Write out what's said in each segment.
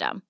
system.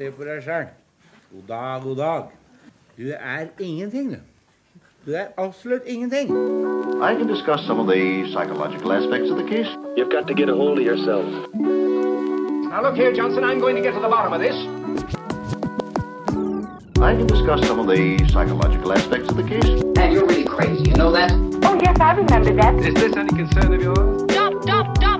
Se på deg sjøl. God dag, god dag. Du er ingenting, du. Du er absolutt ingenting. I can discuss some of the psychological aspects of the case. You've got to get a hold of yourself. Now look here, Johnson, I'm going to get to the bottom of this. I can discuss some of the psychological aspects of the case. And you're really crazy, you know that? Oh, yes, I remember that. Is this any concern of yours? Stop, stop, stop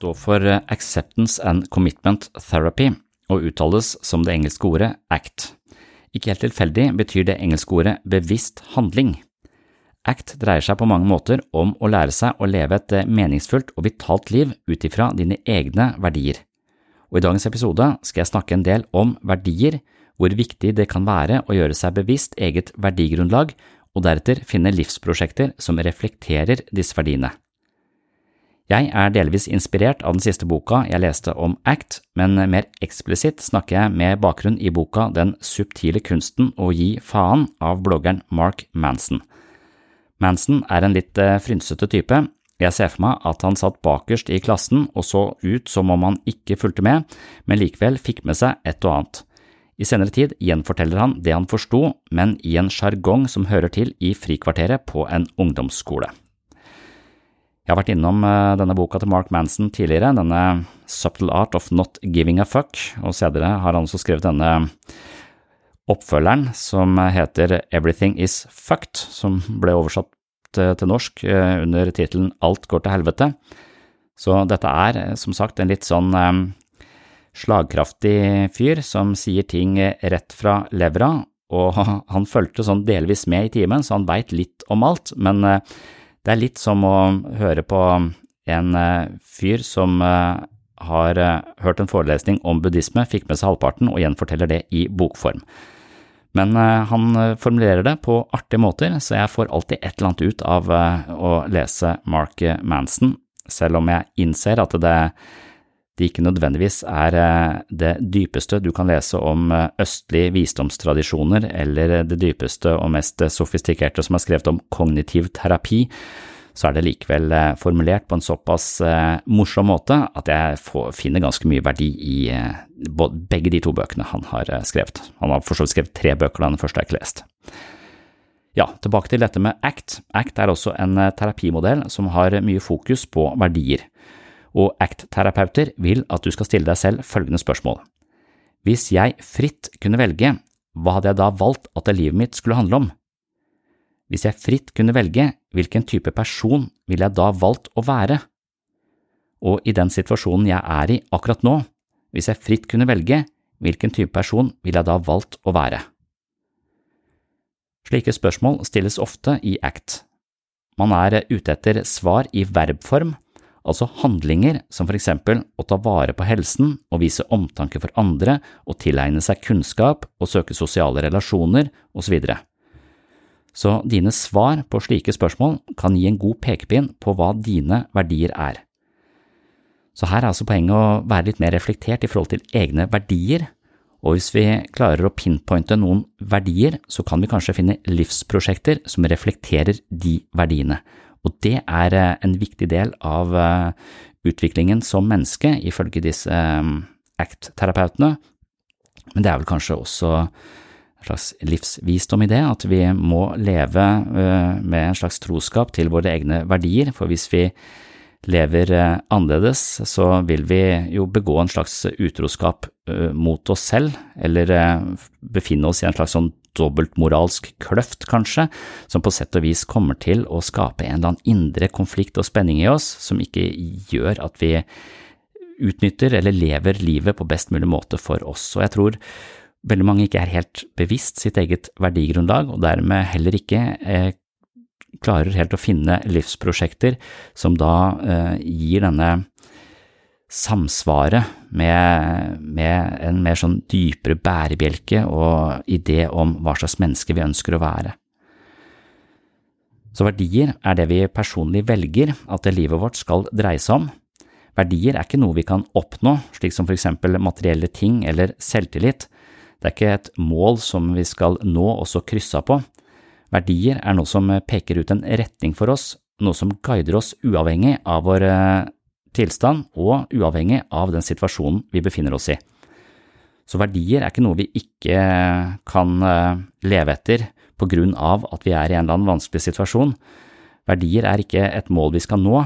Står for Acceptance and Commitment Therapy, og uttales som det engelske ordet ACT. Ikke helt tilfeldig betyr det engelske ordet bevisst handling. ACT dreier seg på mange måter om å lære seg å leve et meningsfullt og vitalt liv ut ifra dine egne verdier. Og I dagens episode skal jeg snakke en del om verdier, hvor viktig det kan være å gjøre seg bevisst eget verdigrunnlag, og deretter finne livsprosjekter som reflekterer disse verdiene. Jeg er delvis inspirert av den siste boka jeg leste om ACT, men mer eksplisitt snakker jeg med bakgrunn i boka Den subtile kunsten å gi faen av bloggeren Mark Manson. Manson er en litt frynsete type. Jeg ser for meg at han satt bakerst i klassen og så ut som om han ikke fulgte med, men likevel fikk med seg et og annet. I senere tid gjenforteller han det han forsto, men i en sjargong som hører til i frikvarteret på en ungdomsskole. Jeg har vært innom denne boka til Mark Manson tidligere, denne Subtle Art of Not Giving a Fuck, og senere har han også skrevet denne oppfølgeren som heter Everything Is Fucked, som ble oversatt til norsk under tittelen Alt går til helvete. Så dette er som sagt en litt sånn slagkraftig fyr som sier ting rett fra levra, og han fulgte sånn delvis med i timen, så han veit litt om alt, men det er litt som å høre på en fyr som har hørt en forelesning om buddhisme, fikk med seg halvparten og gjenforteller det i bokform. Men han formulerer det på artige måter, så jeg får alltid et eller annet ut av å lese Mark Manson, selv om jeg innser at det, det ikke nødvendigvis er det dypeste du kan lese om østlige visdomstradisjoner, eller det dypeste og mest sofistikerte som er skrevet om kognitiv terapi, så er det likevel eh, formulert på en såpass eh, morsom måte at jeg finner ganske mye verdi i eh, begge de to bøkene han har eh, skrevet. Han har for så vidt skrevet tre bøker, den første har jeg ikke lest. Ja, tilbake til dette med ACT. ACT er også en eh, terapimodell som har mye fokus på verdier, og ACT-terapeuter vil at du skal stille deg selv følgende spørsmål. Hvis jeg fritt kunne velge, hva hadde jeg da valgt at livet mitt skulle handle om? Hvis jeg fritt kunne velge, hvilken type person ville jeg da valgt å være? Og i den situasjonen jeg er i akkurat nå, hvis jeg fritt kunne velge, hvilken type person ville jeg da valgt å være? Slike spørsmål stilles ofte i ACT. Man er ute etter svar i verbform, altså handlinger som for eksempel å ta vare på helsen og vise omtanke for andre og tilegne seg kunnskap og søke sosiale relasjoner osv. Så, dine svar på slike spørsmål kan gi en god pekepinn på hva dine verdier er. Så her er altså poenget å være litt mer reflektert i forhold til egne verdier, og hvis vi klarer å pinpointe noen verdier, så kan vi kanskje finne livsprosjekter som reflekterer de verdiene, og det er eh, en viktig del av eh, utviklingen som menneske, ifølge disse eh, ACT-terapeutene, men det er vel kanskje også en slags livsvisdom i det, at vi må leve med en slags troskap til våre egne verdier, for hvis vi lever annerledes, så vil vi jo begå en slags utroskap mot oss selv, eller befinne oss i en slags sånn dobbeltmoralsk kløft, kanskje, som på sett og vis kommer til å skape en eller annen indre konflikt og spenning i oss som ikke gjør at vi utnytter eller lever livet på best mulig måte for oss. Og jeg tror veldig mange ikke er helt bevisst sitt eget verdigrunnlag, og dermed heller ikke eh, klarer helt å finne livsprosjekter som da eh, gir denne samsvaret med, med, en mer sånn dypere bærebjelke og idé om hva slags menneske vi ønsker å være. Så verdier er det vi personlig velger at det livet vårt skal dreie seg om. Verdier er ikke noe vi kan oppnå, slik som for eksempel materielle ting eller selvtillit. Det er ikke et mål som vi skal nå og så krysse av på. Verdier er noe som peker ut en retning for oss, noe som guider oss uavhengig av vår tilstand og uavhengig av den situasjonen vi befinner oss i. Så verdier er ikke noe vi ikke kan eh, leve etter på grunn av at vi er i en eller annen vanskelig situasjon. Verdier er ikke et mål vi skal nå,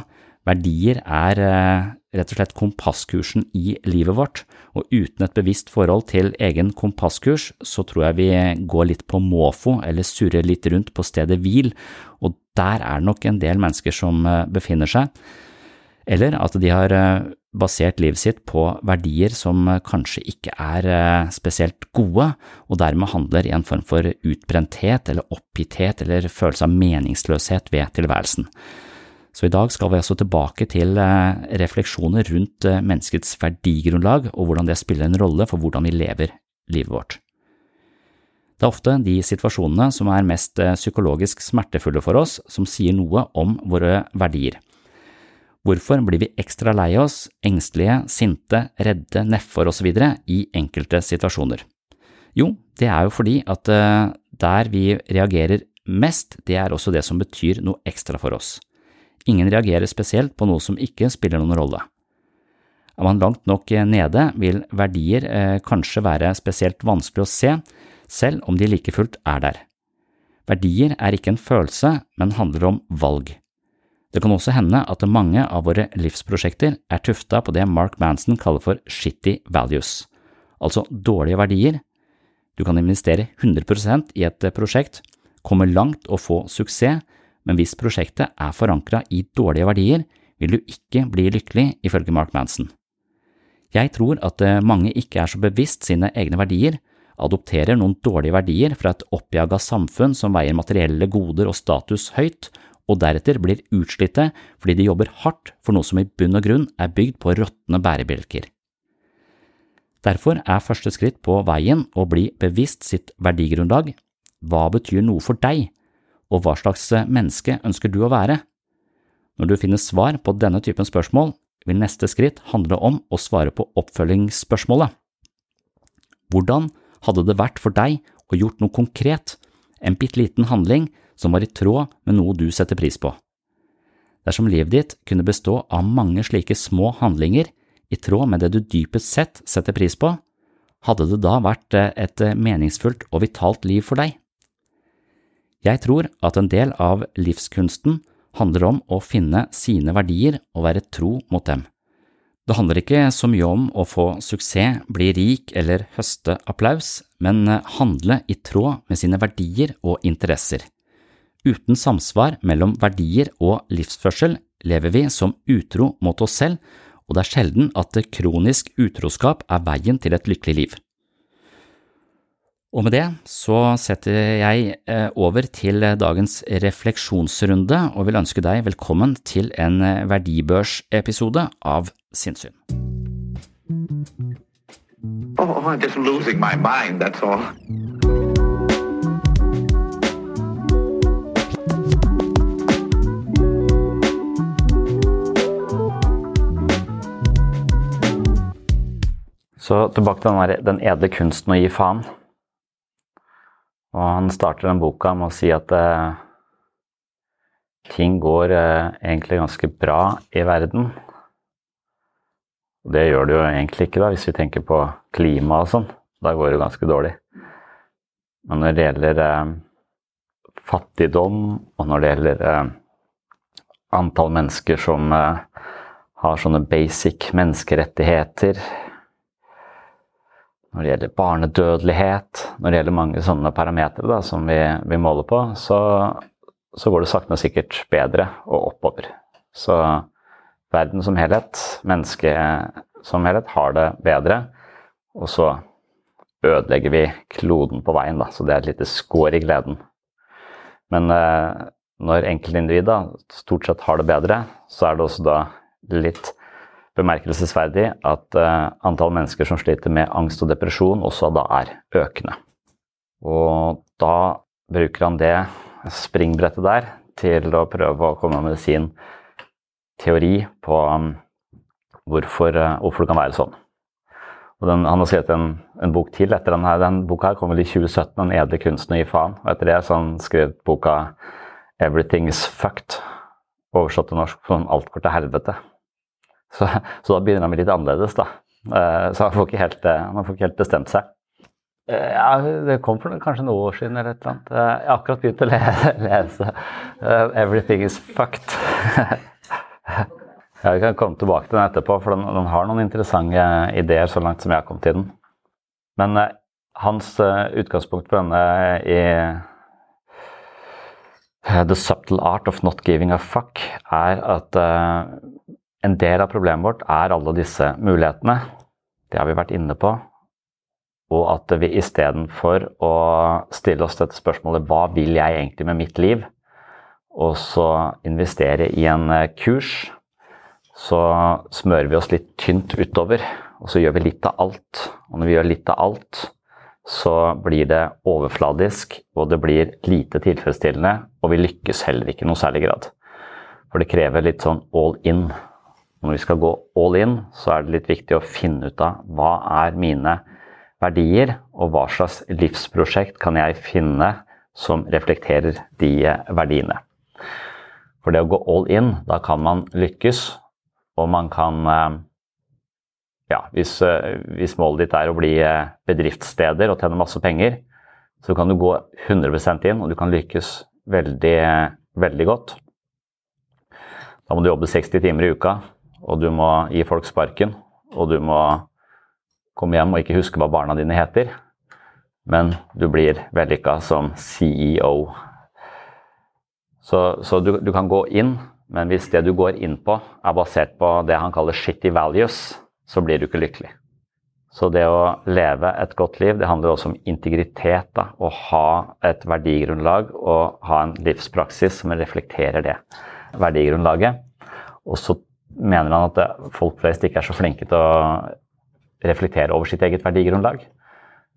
verdier er eh, rett og slett kompasskursen i livet vårt, og uten et bevisst forhold til egen kompasskurs, så tror jeg vi går litt på måfo eller surrer litt rundt på stedet hvil, og der er det nok en del mennesker som eh, befinner seg eller at de har eh, basert livet sitt på verdier som eh, kanskje ikke er eh, spesielt gode, og dermed handler i en form for utbrenthet eller oppgitthet eller følelse av meningsløshet ved tilværelsen. Så i dag skal vi altså tilbake til refleksjoner rundt menneskets verdigrunnlag og hvordan det spiller en rolle for hvordan vi lever livet vårt. Det er ofte de situasjonene som er mest psykologisk smertefulle for oss, som sier noe om våre verdier. Hvorfor blir vi ekstra lei oss, engstelige, sinte, redde, nedfor osv. i enkelte situasjoner? Jo, det er jo fordi at eh, der vi reagerer mest, det er også det som betyr noe ekstra for oss. Ingen reagerer spesielt på noe som ikke spiller noen rolle. Er man langt nok nede, vil verdier eh, kanskje være spesielt vanskelig å se, selv om de like fullt er der. Verdier er ikke en følelse, men handler om valg. Det kan også hende at mange av våre livsprosjekter er tufta på det Mark Manson kaller for shitty values, altså dårlige verdier. Du kan investere 100% i et prosjekt, komme langt og få suksess, men hvis prosjektet er forankra i dårlige verdier, vil du ikke bli lykkelig, ifølge Mark Manson. Jeg tror at mange ikke er så bevisst sine egne verdier, adopterer noen dårlige verdier fra et oppjaga samfunn som veier materielle goder og status høyt, og deretter blir utslitte fordi de jobber hardt for noe som i bunn og grunn er bygd på råtne bærebjelker. Derfor er første skritt på veien å bli bevisst sitt verdigrunnlag. Hva betyr noe for deg, og hva slags menneske ønsker du å være? Når du finner svar på denne typen spørsmål, vil neste skritt handle om å svare på oppfølgingsspørsmålet. Hvordan hadde det vært for deg å gjort noe konkret, en bitte liten handling som var i tråd med noe du setter pris på. Dersom livet ditt kunne bestå av mange slike små handlinger i tråd med det du dypest sett setter pris på, hadde det da vært eh, et meningsfullt og vitalt liv for deg? Jeg tror at en del av livskunsten handler om å finne sine verdier og være tro mot dem. Det handler ikke så mye om å få suksess, bli rik eller høste applaus, men eh, handle i tråd med sine verdier og interesser. Uten samsvar mellom verdier og livsførsel lever vi som utro mot oss selv, og det er sjelden at kronisk utroskap er veien til et lykkelig liv. Og med det så setter jeg eh, over til dagens refleksjonsrunde og vil ønske deg velkommen til en eh, verdibørsepisode av Sinnsyn. Oh, I'm just losing my mind, that's all. Så tilbake til den, der, den edle kunsten å gi faen. Og han starter den boka med å si at eh, ting går eh, egentlig ganske bra i verden. Og det gjør det jo egentlig ikke, da, hvis vi tenker på klima og sånn. Da går det ganske dårlig. Men når det gjelder eh, fattigdom, og når det gjelder eh, antall mennesker som eh, har sånne basic menneskerettigheter når det gjelder barnedødelighet, når det gjelder mange sånne parametere som vi, vi, måler på, så, så, går det sakte, men sikkert bedre og oppover. Så verden som helhet, mennesket som helhet, har det bedre. Og så ødelegger vi kloden på veien, da, så det er et lite skår i gleden. Men eh, når enkeltindividet stort sett har det bedre, så er det også da litt bemerkelsesverdig at uh, antall mennesker som sliter med angst og depresjon, også da er økende. Og da bruker han det springbrettet der til å prøve å komme med sin teori på um, hvorfor, uh, hvorfor, det kan være sånn. Den, han har skrevet en, en, bok til etter denne. Den boka her kom vel i 2017, 'Den edle kunsten å gi faen'. Og etter det så han skrevet boka 'Everything is fucked', oversatt til norsk som 'Alt går til helvete'. Så, så, da begynner han med litt annerledes, da. Eh, så han får ikke helt, eh, får ikke helt bestemt seg. Eh, ja, det kom for kanskje noen år siden eller et eller annet. Jeg har akkurat begynt å lese, 'Everything is fucked'. Jeg kan komme tilbake til den etterpå, for den, den, har noen interessante ideer så langt som jeg har kommet til den. Men hans utgangspunkt for denne i The Subtle Art of Not Giving a Fuck er at en del av problemet vårt er alle disse mulighetene. Det har vi vært inne på. Og at vi istedenfor å stille oss dette spørsmålet hva vil jeg egentlig med mitt liv, og så investere i en eh, kurs, så smører vi oss litt tynt utover. Og så gjør vi litt av alt. Og når vi gjør litt av alt, så blir det overfladisk, og det blir lite tilfredsstillende, og vi lykkes heller ikke i noe særlig grad. For det krever litt sånn all in når vi skal gå all in, så er det litt viktig å finne ut av hva er mine verdier, og hva slags livsprosjekt kan jeg finne som reflekterer de verdiene. For det å gå all in, da kan man lykkes, og man kan eh, Ja, hvis, eh, hvis målet ditt er å bli eh, bedriftsleder og tjene masse penger, så kan du gå 100% inn, og du kan lykkes veldig, veldig godt. Da må du jobbe 60 timer i uka, og du må gi folk sparken, og du må komme hjem og ikke huske hva barna dine heter, men du blir vellykka som CEO. Så, så du, du, kan gå inn, men hvis det du går inn på er basert på det han kaller shitty values, så blir du ikke lykkelig. Så det å leve et godt liv, det handler også om integritet. Da, å ha et verdigrunnlag og ha en livspraksis som reflekterer det verdigrunnlaget. Og så mener han at folk flest ikke er så flinke til å reflektere over sitt eget verdigrunnlag.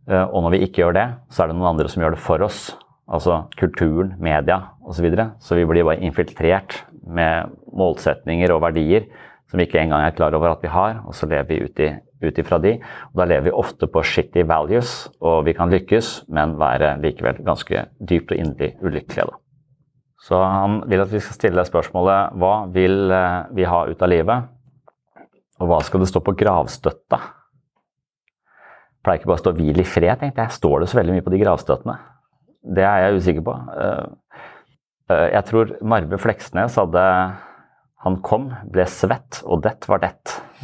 Eh, og når vi ikke gjør det, så er det noen andre som gjør det for oss. Altså kulturen, media osv. Så, videre. så vi blir bare infiltrert med målsetninger og verdier som vi ikke engang er klar over at vi har, og så lever vi ut ifra de. Og da lever vi ofte på shitty values, og vi kan lykkes, men være likevel ganske dypt og inderlig ulykkelige. Da. Så han vil at vi skal stille spørsmålet hva vil eh, vi ha ut av livet? Og hva skal det stå på gravstøtta? Pleier ikke bare å stå 'hvil i fred', tenkte jeg. Står det så veldig mye på de gravstøttene? Det er jeg usikker på. Eh, eh, Jeg tror Marve Fleksnes hadde Han kom, ble svett, og det var det.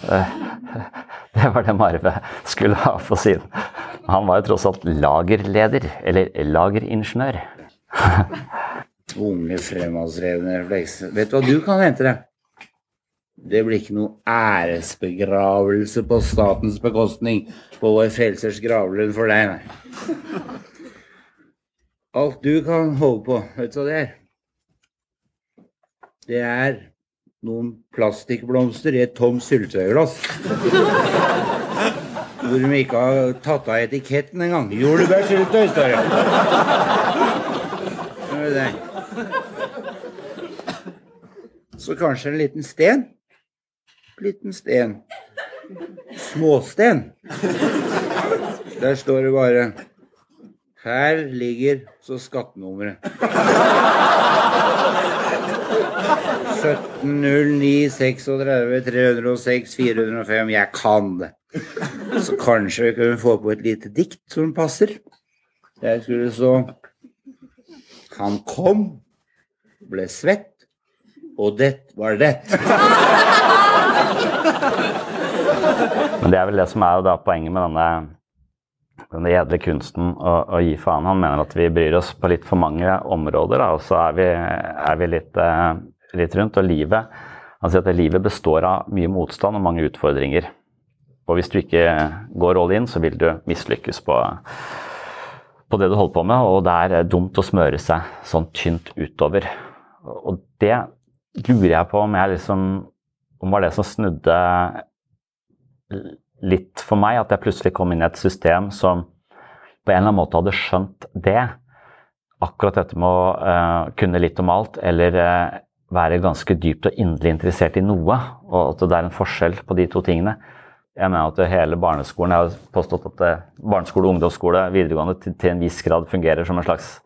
Eh, Det var det Marve skulle ha på sin. Han var jo tross alt lagerleder, eller lageringeniør. Unge, fremadsrevne reflekser Vet du hva du kan hente deg? Det blir ikke noe æresbegravelse på statens bekostning på vår frelsers gravlund for deg, nei. Alt du kan holde på, vet du hva det er? Det er noen plastikkblomster i et tomt syltetøyglass. Hvor de ikke har tatt av etiketten engang. Jordbærsyltetøy, står det. Så kanskje en liten sten? Liten sten. Småsten. Der står det bare Her ligger så skattenummeret. 1709 36 306 405. Jeg kan det. Så kanskje vi kunne få på et lite dikt som passer. Der skulle det stå Han kom, ble svett, og det var det. Men det er vel det som er poenget med denne, denne edle kunsten å, å gi faen. Han mener at vi bryr oss på litt for mange områder, da, og så er vi, er vi litt, eh, litt rundt. Og livet sier at livet består av mye motstand og mange utfordringer. Og hvis du ikke går all in, så vil du mislykkes på, på det du holder på med. Og det er dumt å smøre seg sånn tynt utover. Og det lurer jeg på om jeg liksom om var det som snudde litt for meg. At jeg plutselig kom inn i et system som på en eller annen måte hadde skjønt det. Akkurat dette med å uh, kunne litt om alt, eller uh, være ganske dypt og inderlig interessert i noe. Og at det er en forskjell på de to tingene. Jeg mener at hele barneskolen, Jeg har påstått at det, barneskole, ungdomsskole, videregående til, til en viss grad fungerer som en slags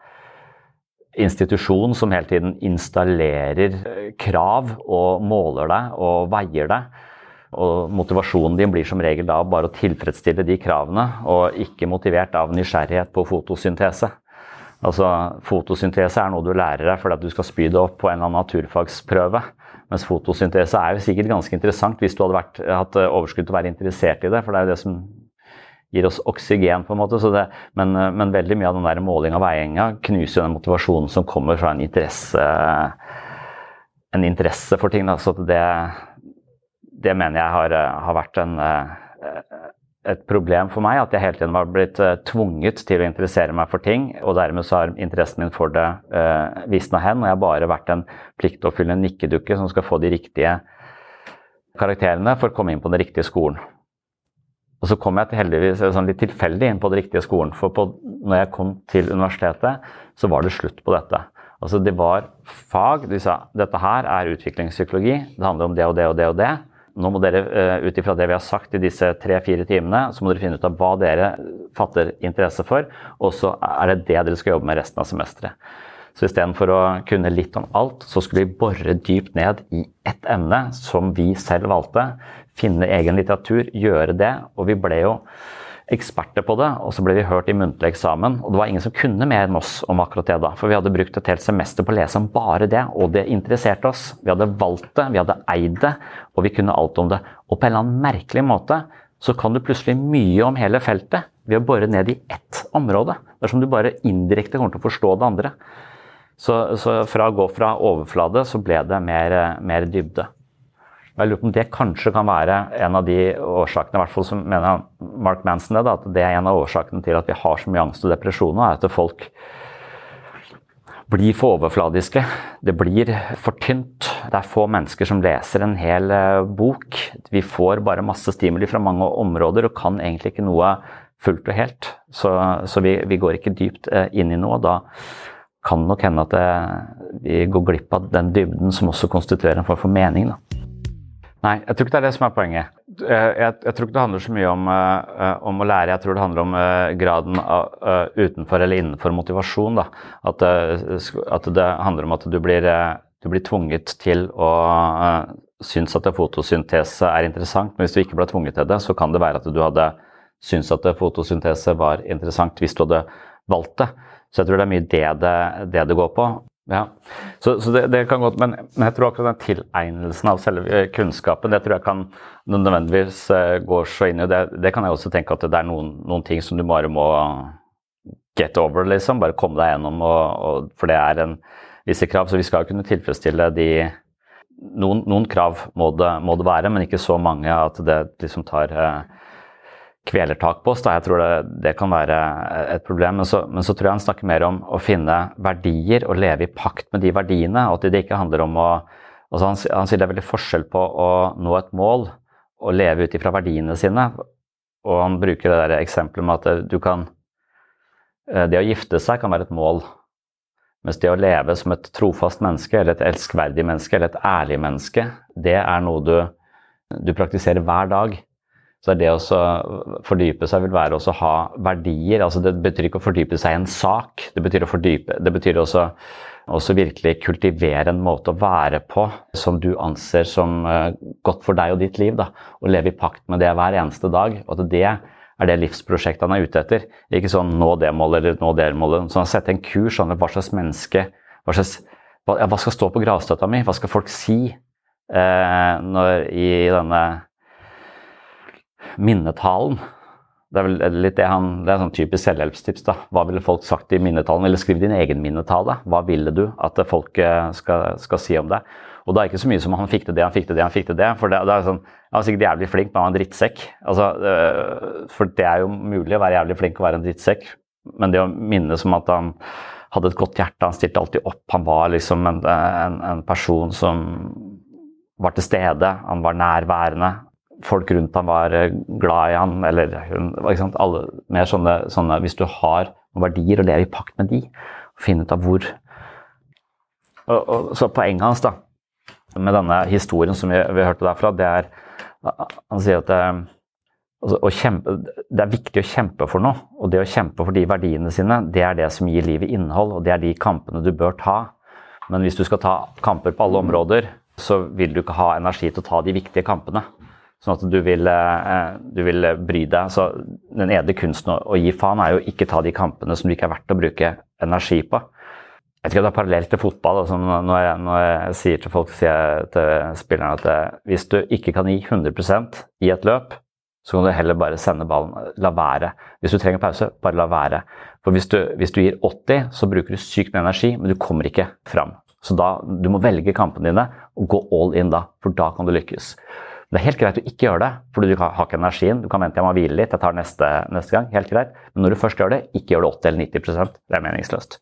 institusjon som hele tiden installerer krav og måler deg og veier deg. Og motivasjonen din blir som regel da bare å tilfredsstille de kravene, og ikke motivert av nysgjerrighet på fotosyntese. Altså, Fotosyntese er noe du lærer deg fordi at du skal spy det opp på en eller annen naturfagsprøve. Mens fotosyntese er jo sikkert ganske interessant hvis du hadde vært, hatt overskudd til å være interessert i det. For det er jo det som gir oss oksygen, på en måte. Det, men, men, veldig mye av den der måling av veiinga knuser den motivasjonen som kommer fra en interesse, en interesse for ting. Da. Så det, det mener jeg har, har vært en, et problem for meg. At jeg hele tiden var blitt tvunget til å interessere meg for ting. Og dermed så har interessen min for det uh, visna hen. Og jeg har bare vært en pliktoppfyllende nikkedukke som skal få de riktige karakterene for å komme inn på den riktige skolen. Og så kom jeg til heldigvis sånn litt tilfeldig inn på den riktige skolen. For på, når jeg kom til universitetet, så var det slutt på dette. Altså Det var fag. De sa dette her er utviklingspsykologi. Det handler om det og det og det og det. Nå må dere, ut ifra det vi har sagt i disse tre-fire timene, så må dere finne ut av hva dere fatter interesse for, og så er det det dere skal jobbe med resten av semesteret. Så istedenfor å kunne litt om alt, så skulle vi bore dypt ned i ett emne som vi selv valgte. Finne egen litteratur, gjøre det. Og vi ble jo eksperter på det, og så ble vi hørt i muntlig eksamen. Og det var ingen som kunne mer enn oss om akkurat det da. For vi hadde brukt et helt semester på å lese om bare det, og det interesserte oss. Vi hadde valgt det, vi hadde eid det, og vi kunne alt om det. Og på en eller annen merkelig måte så kan du plutselig mye om hele feltet ved å bore ned i ett område. Er du bare indirekte kommer til å forstå det andre. Så, så fra å gå fra overflate, så ble det mer, mer dybde. Jeg lurer på om det kanskje kan være en av de årsakene, i hvert fall som mener Mark Manson det, da, at det er en av årsakene til at vi har så mye angst og depresjon nå, er at folk blir for overfladiske. Det blir for tynt. Det er få mennesker som leser en hel bok. Vi får bare masse stimuli fra mange områder og kan egentlig ikke noe fullt og helt. Så, så vi, vi, går ikke dypt inn i noe. Da kan det nok hende at det, vi går glipp av den dybden som også konstituerer en form for mening. Da. Nei, jeg tror ikke det er det som er poenget. Jeg, jeg, tror ikke det handler så mye om, uh, om, å lære, jeg tror det handler om uh, graden av uh, utenfor eller innenfor motivasjon. At, at, det handler om at du blir, du blir tvunget til å synes at fotosyntese er interessant, men hvis du ikke ble tvunget til det, så kan det være at du hadde syntes at fotosyntese var interessant hvis du hadde valgt det. Så jeg tror det er mye det det, det, det går på. Ja, så, så det, det, kan godt, men, men, jeg tror akkurat den tilegnelsen av selve eh, kunnskapen, det tror jeg kan nødvendigvis uh, gå så inn i det. Det kan jeg også tenke at det er noen, noen ting som du bare må get over, liksom. Bare komme deg gjennom, og, og, for det er en visse krav. Så vi skal kunne tilfredsstille de Noen, noen krav må det, må det, være, men ikke så mange at det liksom tar uh, kvelertak på oss. Da. Jeg tror det, det, kan være et problem. Men så, men så, tror jeg han snakker mer om å finne verdier og leve i pakt med de verdiene. og at det ikke handler om å altså han, han, sier det er veldig forskjell på å nå et mål og leve ut ifra verdiene sine. Og han bruker det der eksempelet med at du kan eh, Det å gifte seg kan være et mål. Mens det å leve som et trofast menneske, eller et elskverdig menneske, eller et ærlig menneske, det er noe du, du praktiserer hver dag. Så det å fordype seg vil være å ha verdier. altså Det betyr ikke å fordype seg i en sak. Det betyr, å fordype, det betyr også, også virkelig kultivere en måte å være på som du anser som uh, godt for deg og ditt liv. da, Og leve i pakt med det hver eneste dag. og at det er det livsprosjektet han er ute etter. Ikke sånn nå det målet eller nå det målet. Så han setter en kurs sånn hva slags menneske hva, slags, hva skal stå på gravstøtta mi? Hva skal folk si eh, når, i denne minnetalen. Det er vel litt det han, det er sånn typisk selvhjelpstips. da. Hva ville folk sagt i minnetalen? Eller skriv din egen minnetale. Hva ville du at folk skal, skal si om det? Og det er ikke så mye som han fikk til det, han fikk til det, han fikk til det. For det, det er sånn, Han var sikkert jævlig flink, men han var en drittsekk. Altså, øh, for det er jo mulig å være jævlig flink og være en drittsekk, men det å minnes om at han hadde et godt hjerte, han stilte alltid opp, han var liksom en, en, en person som var til stede, han var nærværende, folk rundt ham var eh, glad i han, eller hun Alle, mer sånne, sånne, Hvis du har noen verdier, og lever i pakt med de, finne ut av hvor og, og, Så poenget hans da, med denne historien som vi, vi hørte derfra, det er Han sier at det, altså, kjempe, det er viktig å kjempe for noe. Og det å kjempe for de verdiene sine, det er det som gir livet innhold, og det er de kampene du bør ta. Men hvis du skal ta kamper på alle områder, så vil du ikke ha energi til å ta de viktige kampene. Sånn at du vil, eh, du vil bry deg. Så den edle kunsten å gi faen er jo ikke ta de kampene som det ikke er verdt å bruke energi på. Jeg vet ikke om det er parallelt til fotball. Altså når, jeg, når, jeg, sier til folk sier jeg til spillerne at det, hvis du ikke kan gi 100% i et løp, så kan du heller bare sende ballen. La være. Hvis du trenger pause, bare la være. For hvis du, hvis du gir 80, så bruker du sykt med energi, men du kommer ikke fram. Så da, du må velge kampene dine og gå all in da, for da kan du lykkes. Det er helt greit å ikke gjøre det, for du har ikke energien. Du kan vente, jeg må hvile litt, jeg tar neste, neste gang. Helt greit. Men når du først gjør det, ikke gjør det 80 eller 90% Det er meningsløst.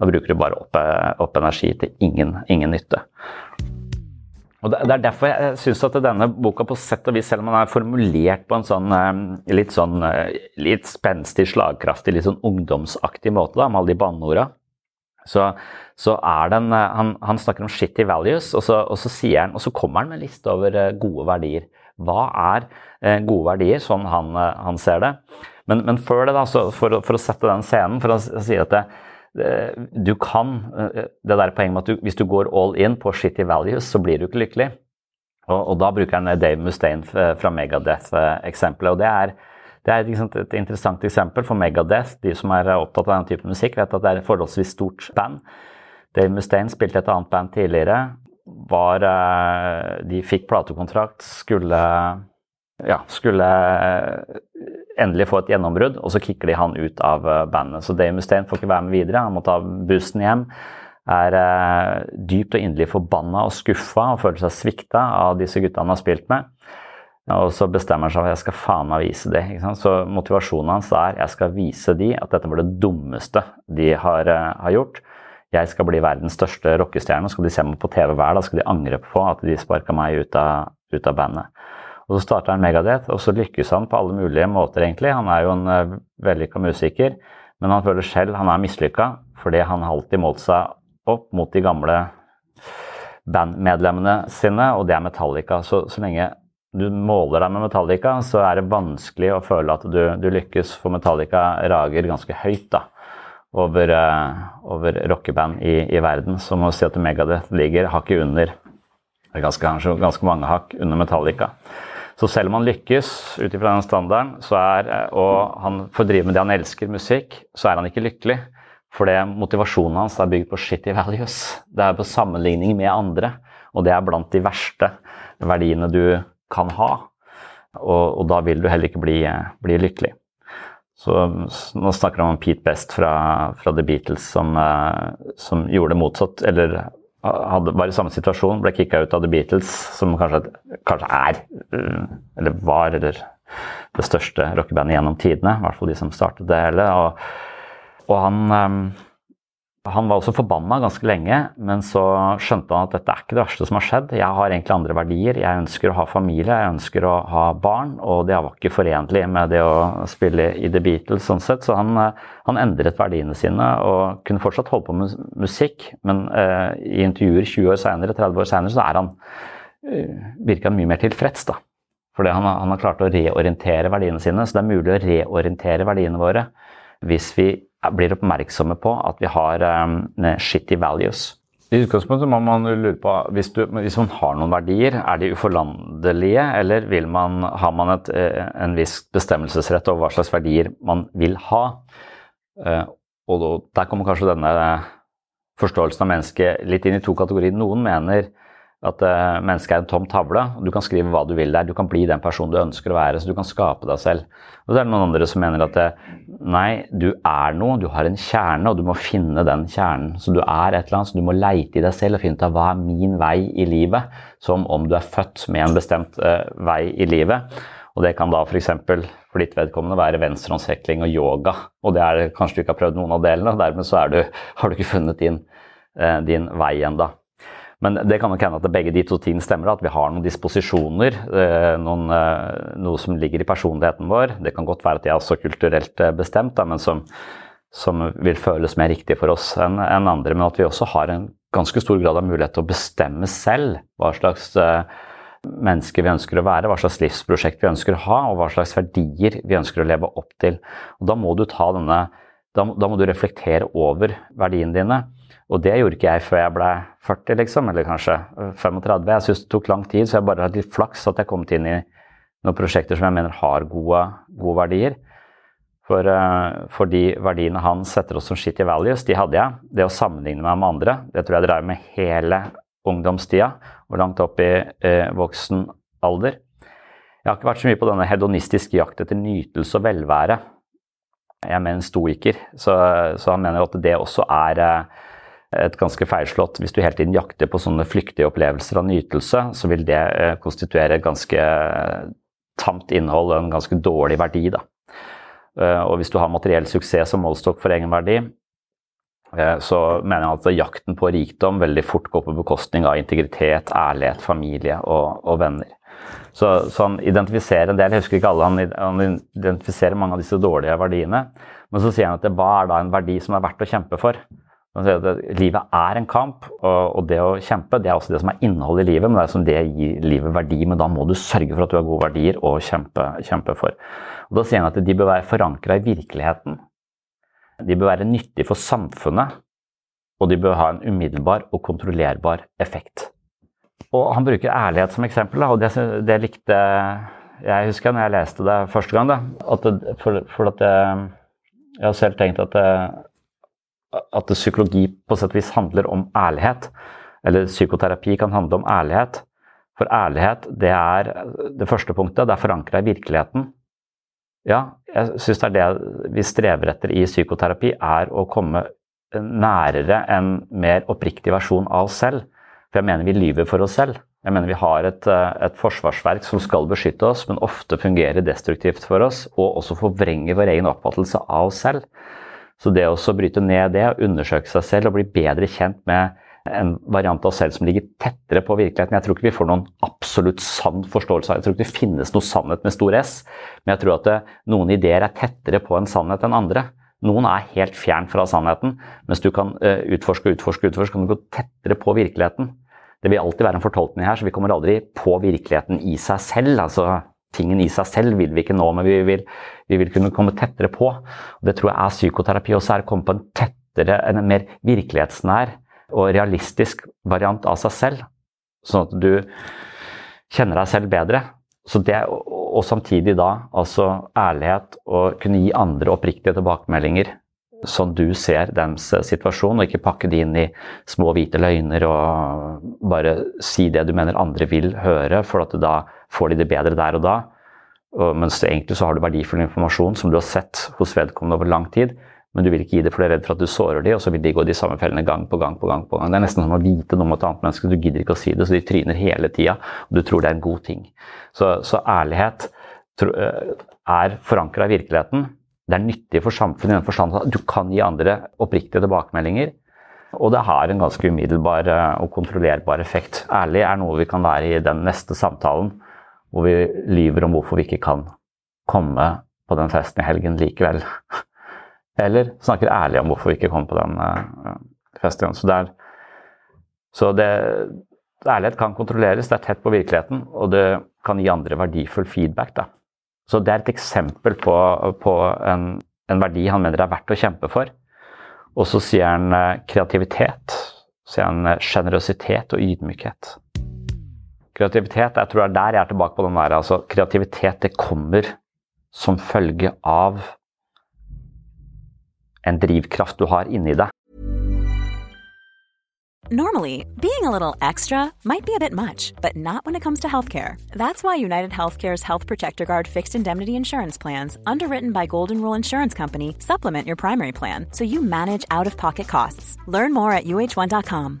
Da bruker du bare opp, opp energi til ingen, ingen nytte. Og Det er derfor jeg syns at denne boka på sett og vis, selv om den er formulert på en sånn eh, litt sånn eh, litt spenstig, slagkraftig, litt sånn ungdomsaktig måte, da, med alle de banneorda, så, så er den eh, han, han, snakker om shitty values, og så, og så, sier han, og så kommer han med en liste over eh, gode verdier. Hva er eh, gode verdier, sånn han, han ser det? Men, men, før det, da, for, for, å sette den scenen, for å si at det, du kan Det der poenget med at du, hvis du går all in på shitty values, så blir du ikke lykkelig. Og, og da bruker han Dave Mustaine fra Megadeth-eksempelet. og det er det er liksom et interessant eksempel for Megadeth. De som er opptatt av den type musikk, vet at det er et forholdsvis stort band. Dave Mustaine spilte et annet band tidligere. Var, eh, de fikk platekontrakt, skulle, ja, skulle eh, endelig få et gjennombrudd, og så kicker de han ut av eh, bandet. Så Dave Mustaine får ikke være med videre. Han må ta bussen hjem. Er dypt og inderlig forbanna og skuffa og føler seg svikta av disse gutta han har spilt med. Og så bestemmer han seg for jeg skal faen meg vise det. Så motivasjonen hans er jeg skal vise de at dette var det dummeste de har, uh, har gjort. Jeg skal bli verdens største rockestjerne. Skal de se meg på TV hver dag, skal de angre på at de sparka meg ut av, ut av, bandet. Og Så starter han Megadeth, og så lykkes han på alle mulige måter, egentlig. Han er jo en uh, vellykka musiker, men han føler selv han er mislykka fordi han har alltid målt seg opp mot de gamle bandmedlemmene sine, og det er Metallica. Så, så lenge du måler deg med Metallica, så er det vanskelig å føle at du, du lykkes, for Metallica rager ganske høyt da, over, uh, over rockeband i, i, verden. Så må du si at Megadeth ligger hakket under. Det er ganske, ganske mange hakk under Metallica. Så selv om han lykkes ut ifra den standarden, er, og han får drive med det han elsker, musikk, så er han ikke lykkelig. Fordi motivasjonen hans er bygd på shitty values. Det er på sammenligning med andre, og det er blant de verste verdiene du kan ha. Og, og da vil du heller ikke bli, bli lykkelig. Så nå snakker han om Pete Best fra, fra The Beatles som, eh, som, gjorde det motsatt, eller hadde, var i samme situasjon, ble kicka ut av The Beatles, som kanskje, kanskje, er, eh, eller var, eller det største rockebandet gjennom tidene. I hvert fall de som startet det hele. Og, og han, eh, han var også forbanna ganske lenge, men så skjønte han at dette er ikke det verste som har skjedd. Jeg har egentlig andre verdier. Jeg ønsker å ha familie, jeg ønsker å ha barn, og det var ikke forenlig med det å spille i The Beatles sånn sett. Så han, han endret verdiene sine og kunne fortsatt holde på med musikk, men uh, i intervjuer 20 år senere, 30 år senere, så er han uh, virker han mye mer tilfreds, da. Fordi han, han har klart å reorientere verdiene sine, så det er mulig å reorientere verdiene våre hvis vi blir oppmerksomme på at vi har um, shitty values. I utgangspunktet må man lure på, hvis, du, hvis, man har noen verdier, er de uforlandelige, eller man, har man et, eh, en viss bestemmelsesrett over hva slags verdier man vil ha? Eh, og der kommer kanskje denne forståelsen av mennesket litt inn i to kategorier. Noen mener at uh, mennesket er en tom tavle. og Du kan skrive hva du vil der. Du kan bli den personen du ønsker å være. Så du kan skape deg selv. Og så er det noen andre som mener at uh, nei, du er noe. Du har en kjerne, og du må finne den kjernen. Så du er et eller annet, så du må leite i deg selv og finne ut av hva er min vei i livet. Som om du er født med en bestemt uh, vei i livet. Og det kan da f.eks. For, for ditt vedkommende være venstrehåndshekling og yoga. Og det er kanskje du ikke har prøvd noen av delene, og dermed så du, har du ikke funnet din, din vei ennå. Men det kan nok hende at begge de to tingene stemmer, at vi har noen disposisjoner, eh, noen, eh, noe som ligger i personligheten vår. Det kan godt være at de er også kulturelt bestemt, bestemt, men som, som vil føles mer riktig for oss enn andre. Men at vi også har en ganske stor grad av mulighet til å bestemme selv hva slags mennesker vi ønsker å være, hva slags livsprosjekt vi ønsker å ha, og hva slags verdier vi ønsker å leve opp til. Og da må du ta denne da, da må du reflektere over verdiene dine. Og det gjorde ikke jeg før jeg ble 40, liksom, eller kanskje 35. Jeg syns det tok lang tid, så jeg bare hadde litt flaks at jeg kom inn i noen prosjekter som jeg mener har gode, gode verdier. For, uh, for, de verdiene han setter oss som shitty values, de hadde jeg. Det å sammenligne meg med andre, det tror jeg drev med hele ungdomstida og langt opp i eh, voksen alder. Jeg har ikke vært så mye på denne hedonistiske jakt etter nytelse og velvære. Jeg er mer en stoiker, så, så han mener at det også er uh, et ganske feilslått. Hvis du hele tiden jakter på sånne flyktige opplevelser av nytelse, så vil det eh, konstituere et ganske tamt innhold og en ganske dårlig verdi. Da. Eh, og hvis du har materiell suksess som målstokk for egen verdi, eh, så mener jeg at jakten på rikdom veldig fort går på bekostning av integritet, ærlighet, familie og, og venner. Så, så, han identifiserer en del, jeg husker ikke alle, han, identifiserer mange av disse dårlige verdiene. Men så sier han at hva er da en verdi som er verdt å kjempe for? Livet er en kamp, og det å kjempe det er også det som er innholdet i livet. Men det er som det gir livet verdi, men da må du sørge for at du har gode verdier å kjempe, kjempe for. Og Da sier han at de bør være forankra i virkeligheten. De bør være nyttige for samfunnet, og de bør ha en umiddelbar og kontrollerbar effekt. Og Han bruker ærlighet som eksempel, og det, det likte jeg husker når jeg leste det første gang. Da, at det, for, for at jeg, jeg har selv tenkt at det, at psykologi på sett og vis handler om ærlighet. Eller psykoterapi kan handle om ærlighet. For ærlighet, det er det første punktet. Det er forankra i virkeligheten. Ja, jeg syns det er det vi strever etter i psykoterapi, er å komme nærere en mer oppriktig versjon av oss selv. For jeg mener vi lyver for oss selv. Jeg mener vi har et, et, forsvarsverk som skal beskytte oss, men ofte fungerer destruktivt for oss, og også forvrenger vår egen oppfattelse av oss selv. Så det å bryte ned det, undersøke seg selv og bli bedre kjent med en variant av oss selv som ligger tettere på virkeligheten. Jeg tror ikke vi får noen absolutt sann forståelse av Jeg tror ikke det finnes noe sannhet med stor S, men jeg tror at det, noen ideer er tettere på en sannhet enn andre. Noen er helt fjern fra sannheten, mens du kan uh, utforske, utforske, utforske, kan du gå tettere på virkeligheten. Det vil alltid være en fortolkning her, så vi kommer aldri på virkeligheten i seg selv. altså Tingen i seg selv vil vi ikke nå, men vi vil, vi vil kunne komme tettere på. Og det tror jeg er psykoterapi også, er å komme på en tettere, en mer virkelighetsnær og realistisk variant av seg selv. Sånn at du kjenner deg selv bedre. Det, og samtidig da altså ærlighet og kunne gi andre oppriktige tilbakemeldinger sånn du ser deres situasjon, og ikke pakke de inn i små hvite løgner og bare si det du mener andre vil høre, for at da får de det bedre der og da. Og, mens egentlig så har du verdifull informasjon som du har sett hos vedkommende over lang tid, men du vil ikke gi det for du er redd for at du sårer de, og så vil de gå de samme fellene gang på gang på gang. på gang. Det er nesten som å vite noe om et annet menneske, du gidder ikke å si det, så de tryner hele tida, og du tror det er en god ting. Så, så ærlighet tro, er forankra i virkeligheten. Det er nyttig for samfunnet i den forstand at du kan gi andre oppriktige tilbakemeldinger. Og det har en ganske umiddelbar eh, og kontrollerbar effekt. Ærlig er noe vi kan være i den neste samtalen, hvor vi lyver om hvorfor vi ikke kan komme på den festen i helgen likevel. Eller snakker ærlig om hvorfor vi ikke kom på den uh, festen. Så, der, så det, ærlighet kan kontrolleres, det er tett på virkeligheten, og det kan gi andre verdifull feedback. Da. Så det er et eksempel på, på en, en, verdi han mener det er verdt å kjempe for. Og så sier han uh, kreativitet. Så sier han sjenerøsitet uh, og ydmykhet. Kreativitet, jeg tror det er der jeg er tilbake på den der. Altså, kreativitet det kommer som følge av en drivkraft du har inni deg. Normally, being a little extra might be a bit much, but not when it comes to healthcare. That's why United Healthcare's Health Protector Guard fixed indemnity insurance plans, underwritten by Golden Rule Insurance Company, supplement your primary plan so you manage out of pocket costs. Learn more at uh1.com.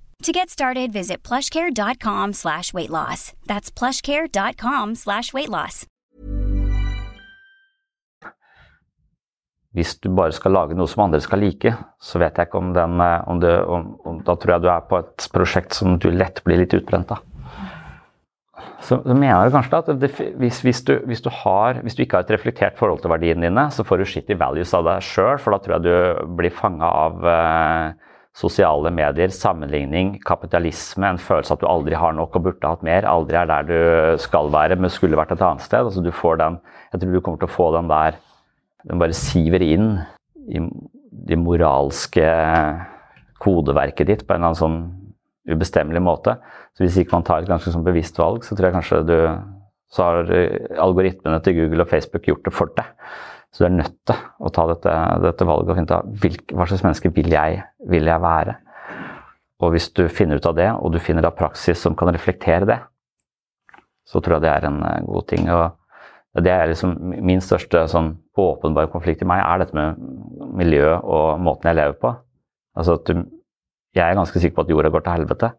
To get started, visit plushcare.com slash weight loss. That's plushcare.com slash weight loss. Hvis du bare skal lage noe som andre skal like, så vet jeg ikke om den eh, om du, om, om, Da tror jeg du er på et prosjekt som du lett blir litt utbrent av. Så, så mener jeg kanskje at det, hvis, hvis, du, hvis, du har, hvis, du, ikke har et reflektert forhold til verdiene dine, så får du shitty values av deg sjøl, for da tror jeg du blir fanga av eh, sosiale medier, sammenligning, kapitalisme, en følelse at du aldri har nok og burde hatt mer, aldri er der du skal være, men skulle vært et annet sted. Altså, du får den, jeg tror du kommer til å få den der Den bare siver inn i det moralske kodeverket ditt på en eller annen sånn ubestemmelig måte. Så hvis ikke man tar et ganske sånn bevisst valg, så tror jeg kanskje du så har algoritmene til Google og Facebook gjort det for deg. Så du er nødt til å ta dette, dette valget og finne ut av hva slags menneske vil jeg, vil jeg være. Og hvis du finner ut av det, og du finner da praksis som kan reflektere det, så tror jeg det er en eh, god ting. Og det er liksom min største sånn åpenbare konflikt i meg, er dette med miljø og måten jeg lever på. Altså at du, jeg er ganske sikker på at jorda går til helvete.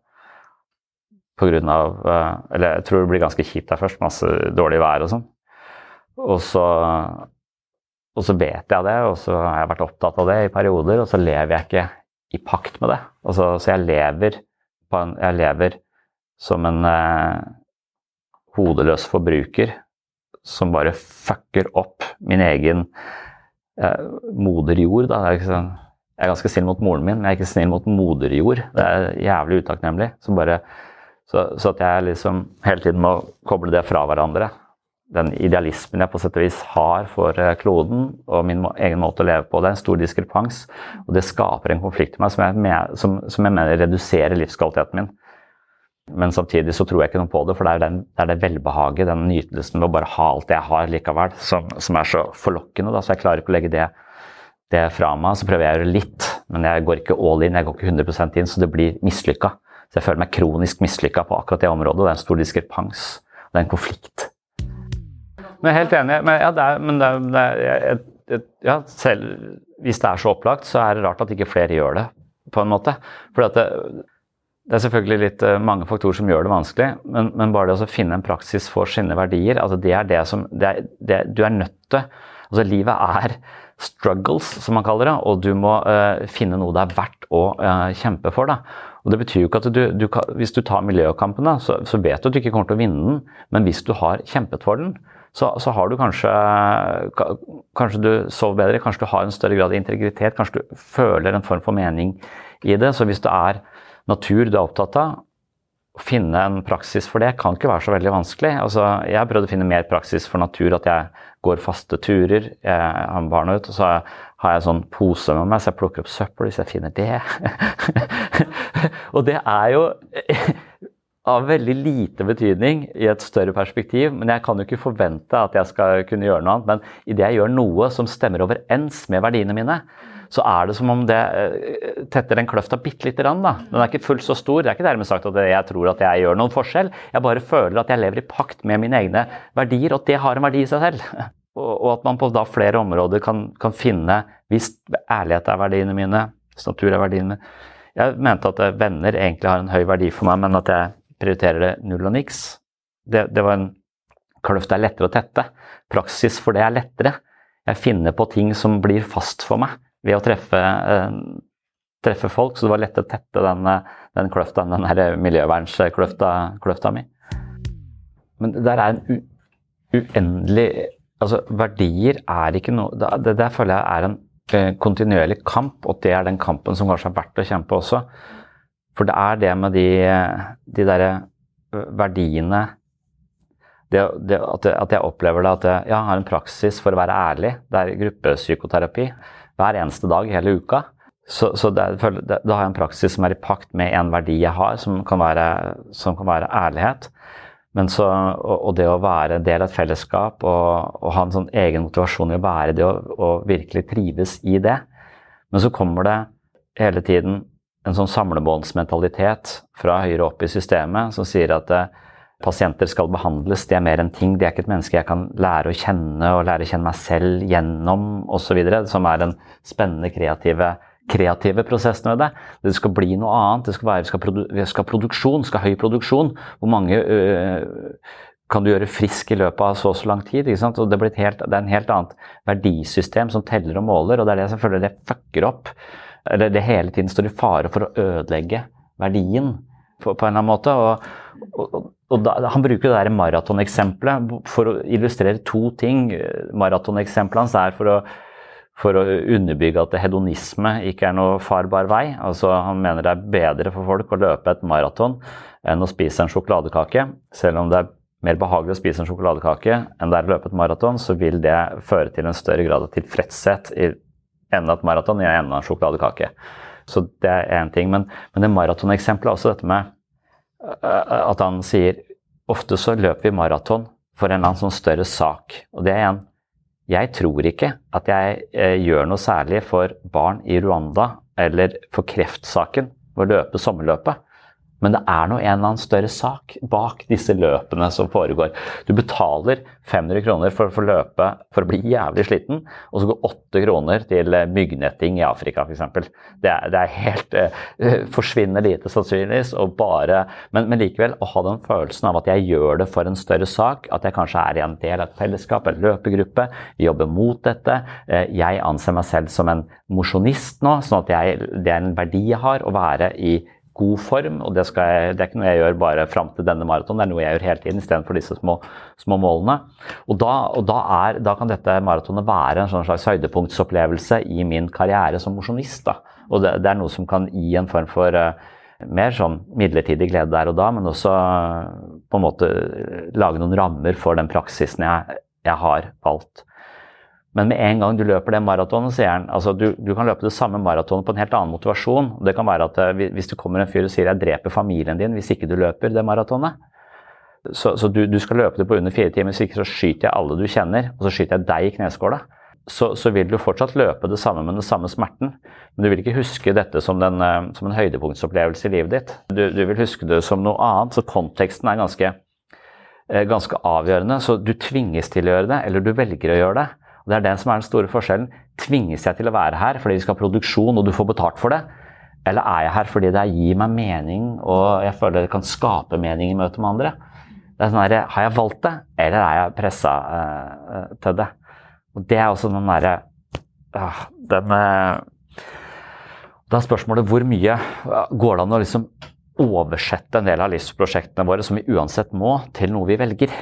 På grunn av eh, Eller jeg tror det blir ganske kjipt der først. Masse dårlig vær og sånn. Og så og så vet jeg det, og så har jeg vært opptatt av det i perioder, og så lever jeg ikke i pakt med det. Altså, så jeg lever, en, jeg lever som en eh, hodeløs forbruker som bare fucker opp min egen eh, moder jord. Da. Sånn, jeg er ganske snill mot moren min, men jeg er ikke snill mot moder jord. Det er jævlig utakknemlig. Så, bare, så, så at jeg liksom hele tiden må koble det fra hverandre den idealismen jeg på sett og vis har for eh, kloden og min egen måte å leve på. Det er en stor diskrepans, og det skaper en konflikt i meg som jeg, som, som jeg mener reduserer livskvaliteten min. Men samtidig så tror jeg ikke noe på det, for det er, den, det, er det velbehaget, den nytelsen ved å bare ha alt det jeg har likevel, som, som er så forlokkende. Da. Så jeg klarer ikke å legge det, det fra meg. Så prøver jeg å gjøre litt, men jeg går ikke all in, jeg går ikke 100% inn, så det blir mislykka. Så jeg føler meg kronisk mislykka på akkurat det området. og Det er en stor diskrepans. Det er en konflikt. Men helt enig. Men, ja, det er, men det er, det er, jeg, ja, selv hvis det er så opplagt, så er det rart at ikke flere gjør det, på en måte. For det, det, er selvfølgelig litt uh, mange faktorer som gjør det vanskelig, men, men bare det å finne en praksis for sine verdier, altså det er det som det er, Du er nødt til Altså livet er struggles, som man kaller det, og du må uh, finne noe det er verdt å uh, kjempe for. Da. Og Det betyr jo ikke at du, du Hvis du tar miljøkampen, da, så, så vet du at du ikke kommer til å vinne den, men hvis du har kjempet for den, så, så, har du kanskje Kanskje du sover bedre, kanskje du har en større grad av integritet, kanskje du føler en form for mening i det. Så hvis det er natur du er opptatt av, å finne en praksis for det kan ikke være så veldig vanskelig. Altså, jeg har prøvd å finne mer praksis for natur, at jeg går faste turer. Jeg har barna ut, og så har jeg en sånn pose med meg, så jeg plukker opp søppel hvis jeg finner det. og det er jo av veldig lite betydning i et større perspektiv. Men jeg kan jo ikke forvente at jeg skal kunne gjøre noe annet. Men idet jeg gjør noe som stemmer overens med verdiene mine, så er det som om det eh, tetter den kløfta bitte lite grann. Den er ikke fullt så stor. Det er ikke dermed sagt at jeg tror at jeg gjør noen forskjell. Jeg bare føler at jeg lever i pakt med mine egne verdier, og at det har en verdi i seg selv. Og at man på da flere områder kan, kan finne Hvis ærlighet er verdiene mine, hvis natur er verdiene mine Jeg mente at venner egentlig har en høy verdi for meg, men at jeg prioriterer det null og niks. Det, det var en kløft er lettere å tette. Praksis for det er lettere. Jeg finner på ting som blir fast for meg ved å treffe, eh, treffe folk, så det var lett å tette den, den kløfta, den her miljøvernskløfta mi. Men der er en uendelig Altså, verdier er ikke noe det der føler jeg er en eh, kontinuerlig kamp, og det er den kampen som kanskje er verdt å kjempe også. For det er det med de, de derre verdiene det, det, at, jeg opplever det at jeg, jeg, har en praksis for å være ærlig. Det er gruppepsykoterapi hver eneste dag hele uka. Så, så da har jeg en praksis som er i pakt med en verdi jeg har, som kan være, som kan være ærlighet. Så, og, og, det å være del av et fellesskap og, og, ha en sånn egen motivasjon i å være det og, og virkelig trives i det. Men så kommer det hele tiden en sånn samlebåndsmentalitet fra høyere opp i systemet som sier at eh, pasienter skal behandles, det er mer enn ting. Det er ikke et menneske jeg kan lære å kjenne og lære å kjenne meg selv gjennom osv. Som er den spennende, kreative, kreative prosessen ved det. Det skal bli noe annet. Det skal, være, skal, produ skal produksjon, skal høy produksjon. Hvor mange øh, kan du gjøre frisk i løpet av så og så lang tid? Og det, helt, det er en helt annet verdisystem som teller og måler, og det er det som føler det fucker opp eller det hele tiden står i fare for å ødelegge verdien på, på en eller annen måte. Og, og, og da, han bruker det maratoneksempelet for å illustrere to ting. Maratoneksempelet hans er for å, for å underbygge at hedonisme ikke er noe farbar vei. Altså, han mener det er bedre for folk å løpe et maraton enn å spise en sjokoladekake. Selv om det er mer behagelig å spise en sjokoladekake enn det er å løpe et maraton, så vil det føre til en større grad av tilfredshet i enda et maraton jeg enda en sjokoladekake. Så det er én ting. Men, men det maratoneksempelet er også dette med at han sier ofte så løper vi maraton for en eller annen sånn større sak. Og det er igjen Jeg tror ikke at jeg eh, gjør noe særlig for barn i Rwanda eller for kreftsaken ved å løpe sommerløpet. Men det er nå en eller annen større sak bak disse løpene som foregår. Du betaler 500 kroner for å få løpe for å bli jævlig sliten, og så går 8 kroner til eh, myggnetting i Afrika f.eks. Det, det er helt uh, Forsvinner lite sannsynligvis, og bare men, men, likevel å ha den følelsen av at jeg gjør det for en større sak, at jeg kanskje er i en del av et fellesskap, en løpegruppe, jobber mot dette. Uh, jeg anser meg selv som en mosjonist nå, sånn at jeg, det er en verdi jeg har å være i god form. og det, jeg, det, er ikke noe jeg gjør bare fram til denne maratonen, det er noe jeg gjør hele tiden istedenfor disse små, små, målene. Og, da, og da, er, da, kan dette maratonet være en sånn slags høydepunktsopplevelse i min karriere som mosjonist. Og det, det, er noe som kan gi en form for uh, mer sånn midlertidig glede der og da, men også uh, på en måte lage noen rammer for den praksisen jeg, jeg har valgt. Men med en gang du løper det maratonet, sier han altså du, du kan løpe det samme maratonet på en helt annen motivasjon. Det kan være at eh, hvis det kommer en fyr og sier 'jeg dreper familien din' hvis ikke du løper det maratonet. Så, så du, du, skal løpe det på under fire timer, hvis ikke så skyter jeg alle du kjenner, og så skyter jeg deg i kneskåla. Så, så, vil du fortsatt løpe det samme med den samme smerten, men du vil ikke huske dette som, den, eh, som en høydepunktsopplevelse i livet ditt. Du, du, vil huske det som noe annet, så konteksten er ganske, eh, ganske avgjørende. Så du tvinges til å gjøre det, eller du velger å gjøre det. Og Det er den som er den store forskjellen. Tvinges jeg til å være her fordi vi skal ha produksjon og du får betalt for det? Eller er jeg her fordi det gir meg mening og jeg føler det kan skape mening i møte med andre? Det er sånn der, Har jeg valgt det, eller er jeg pressa uh, til det? Og Det er også den derre uh, den, uh, Da er spørsmålet hvor mye går det an å liksom oversette en del av livsprosjektene våre, som vi uansett må, til noe vi velger?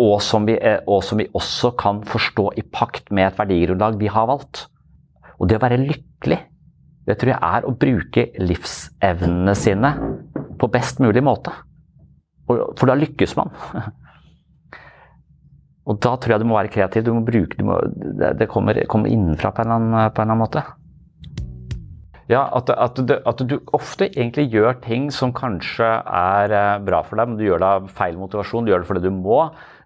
Og som, vi, og som vi også kan forstå i pakt med et verdigrunnlag vi har valgt. Og det å være lykkelig, det tror jeg er å bruke livsevnene sine på best mulig måte. For da lykkes man. Og da tror jeg du må være kreativ. Du må bruke, du må, det kommer, kommer innenfra på en, annen, på en, eller annen, måte. Ja, at, at, du, at, du, ofte egentlig gjør ting som kanskje er eh, bra for deg, men du gjør det av feil motivasjon. Du gjør det fordi du må.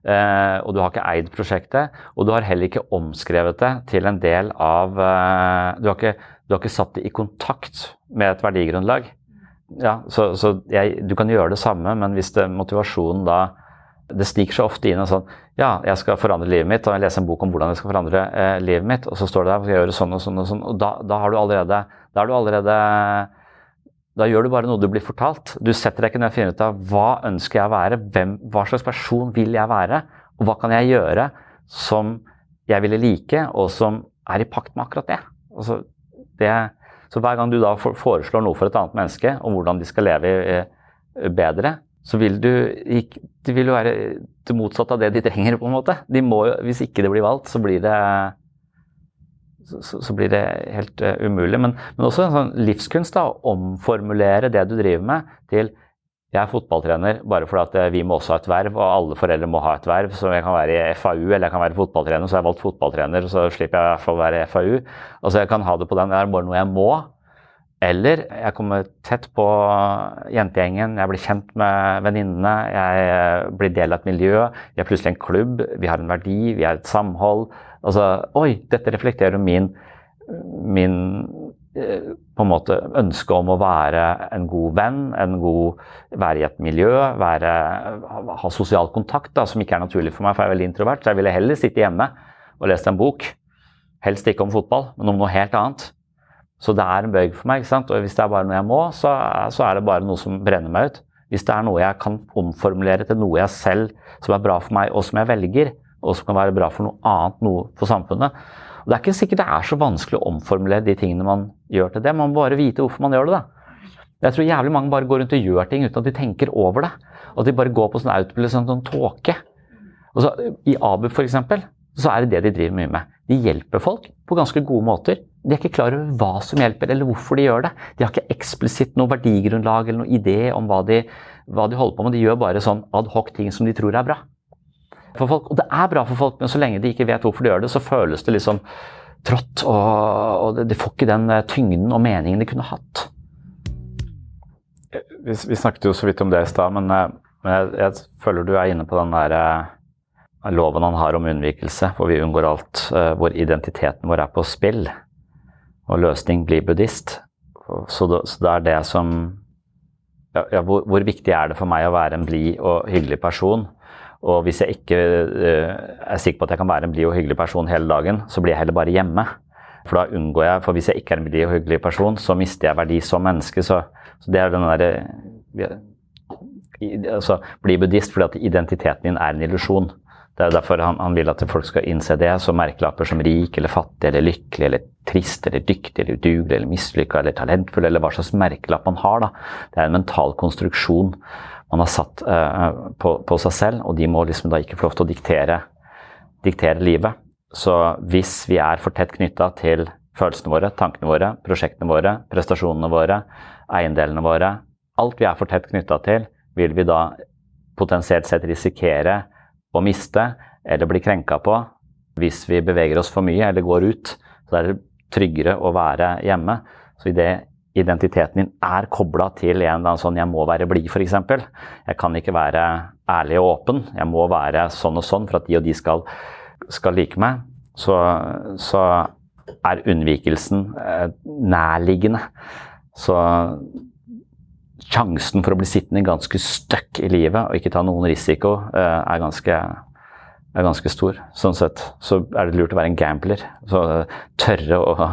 Eh, og du har ikke eid prosjektet. Og du har heller ikke omskrevet det til en del av eh, du, har ikke, du, har ikke, satt det i kontakt med et verdigrunnlag. Ja, så, så jeg, du kan gjøre det samme, men hvis det, motivasjonen da Det stikker så ofte inn en sånn Ja, jeg skal forandre livet mitt, og jeg leser en bok om hvordan jeg skal forandre eh, livet mitt, og så står det der, skal jeg gjøre sånn og sånn og sånn, og da, da har du allerede da har du allerede da gjør du bare noe du blir fortalt. Du setter deg ikke ned og finner ut av hva ønsker jeg å være, hvem, hva slags person vil jeg være, og hva kan jeg gjøre som jeg ville like, og som er i pakt med akkurat det. Altså, det så hver gang du da foreslår noe for et annet menneske om hvordan de skal leve eh, bedre, så vil du Det vil jo være det motsatte av det de trenger, på en måte. De må, hvis ikke det blir valgt, så blir det så, så, blir det helt uh, umulig. Men, men, også en sånn livskunst da, å omformulere det du driver med, til jeg er fotballtrener bare fordi at eh, vi må også ha et verv, og alle foreldre må ha et verv. Så jeg kan være i FAU eller jeg kan være fotballtrener, så jeg har valgt fotballtrener, så slipper jeg i hvert fall å være i FAU. Altså jeg kan ha det på den, det er bare noe jeg må. Eller jeg kommer tett på jentegjengen, jeg blir kjent med venninnene, jeg eh, blir del av et miljø. Vi er plutselig en klubb, vi har en verdi, vi har et samhold. Altså, Oi, dette reflekterer min, min eh, på en måte ønske om å være en god venn, en god, være i et miljø, være, ha sosial kontakt, da, som ikke er naturlig for meg, for jeg er veldig introvert. Så jeg ville heller sitte hjemme og lest en bok. Helst ikke om fotball, men om noe helt annet. Så det er en bøyg for meg. ikke sant? Og hvis det er bare noe jeg må, så, så er det bare noe som brenner meg ut. Hvis det er noe jeg kan omformulere til noe jeg selv som er bra for meg, og som jeg velger, og som kan være bra for noe annet, noe for samfunnet. Og Det er ikke sikkert det er så vanskelig å omformulere de tingene man gjør til det. Man må bare vite hvorfor man gjør det. da. Jeg tror jævlig mange bare går rundt og gjør ting uten at de tenker over det. Og at de bare går på sånn autopilot, sånn, sånn tåke. I ABU f.eks. så er det det de driver mye med. De hjelper folk på ganske gode måter. De er ikke klar over hva som hjelper, eller hvorfor de gjør det. De har ikke eksplisitt noe verdigrunnlag eller noen idé om hva de, hva de holder på med. De gjør bare sånn adhoc ting som de tror er bra for folk. Og det er bra for folk, men så lenge de ikke vet hvorfor de gjør det, så føles det liksom trått. Og, og de får ikke den eh, tyngden og meningen de kunne hatt. Vi, vi snakket jo så vidt om det i stad, men, eh, men jeg, jeg, føler du er inne på den der uh, loven han har om unnvikelse, hvor vi unngår alt, hvor identiteten vår er på spill. Og løsning blir buddhist. Så det, så det er det som ja, hvor, hvor, viktig er det for meg å være en blid og hyggelig person? Og hvis jeg ikke uh, er sikker på at jeg kan være en blid og hyggelig person hele dagen, så blir jeg heller bare hjemme. For da unngår jeg, for hvis jeg ikke er en blid og hyggelig person, så mister jeg verdi som menneske. Så, så det er den derre altså, Bli buddhist fordi at identiteten din er en illusjon. Det er derfor han, han, vil at folk skal innse det Så merkelapper som rik eller fattig eller lykkelig eller trist eller dyktig eller udugelig eller mislykka eller talentfull eller hva slags merkelapp man har. Da. Det er en mental konstruksjon man har satt uh, på, på, seg selv, og de må liksom da ikke få lov til å diktere, diktere livet. Så hvis vi er for tett knytta til følelsene våre, tankene våre, prosjektene våre, prestasjonene våre, eiendelene våre Alt vi er for tett knytta til, vil vi da potensielt sett risikere å miste eller bli krenka på Hvis vi beveger oss for mye eller går ut, så er det tryggere å være hjemme. Så idet identiteten din er kobla til en eller annen sånn 'jeg må være blid', f.eks. Jeg kan ikke være ærlig og åpen. Jeg må være sånn og sånn for at de og de skal, skal like meg. Så, så er unnvikelsen eh, nærliggende. Så sjansen for å bli sittende ganske støkk i livet og ikke ta noen risiko, eh, er ganske, er ganske stor. Sånn sett så er det lurt å være en gambler. Så tørre å,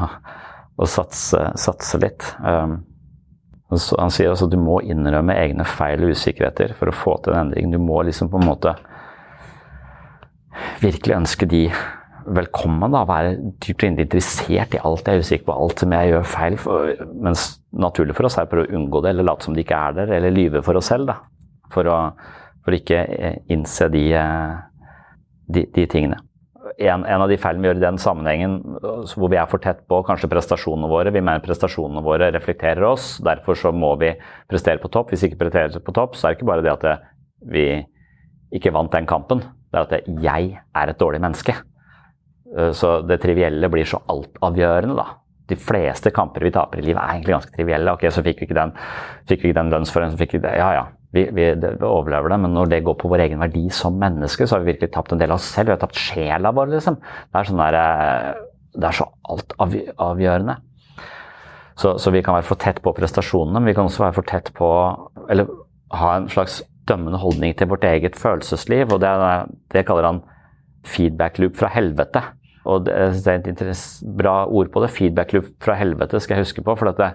å satse, satse, litt. Um, han sier også at du må innrømme egne feil og usikkerheter for å få til en endring. Du må liksom på en måte virkelig ønske de velkommen. da, Være dypt interessert i alt jeg er usikker på, alt som jeg gjør feil. For, mens naturlig for oss er for å unngå det, eller late som det ikke er der, eller lyve for oss selv. da, For å for ikke eh, innse de, eh, de, de tingene. En, en, av de feilene vi gjør i den sammenhengen hvor vi er for tett på kanskje prestasjonene våre. Vi mener prestasjonene våre reflekterer oss, derfor så må vi prestere på topp. Hvis vi ikke presterer på topp, så er det ikke bare det at det, vi ikke vant den kampen. Det er at det, jeg er et dårlig menneske. Eh, så det trivielle blir så altavgjørende, da. De fleste kamper vi taper i livet er egentlig ganske trivielle. Ok, så fikk vi ikke den, den lønnsføringen, så fikk vi det. Ja, ja. Vi, vi, overlever det, men når det går på vår egen verdi som menneske, så har vi virkelig tapt en del av oss selv. Vi har tapt sjela vår, liksom. Det er, sånn der, eh, det er så altavgjørende. Så, så vi kan være for tett på prestasjonene, men vi kan også være for tett på Eller ha en slags dømmende holdning til vårt eget følelsesliv, og det, det kaller han feedback loop fra helvete. Og det, er et bra ord på det. Feedback loop fra helvete skal jeg huske på. For det,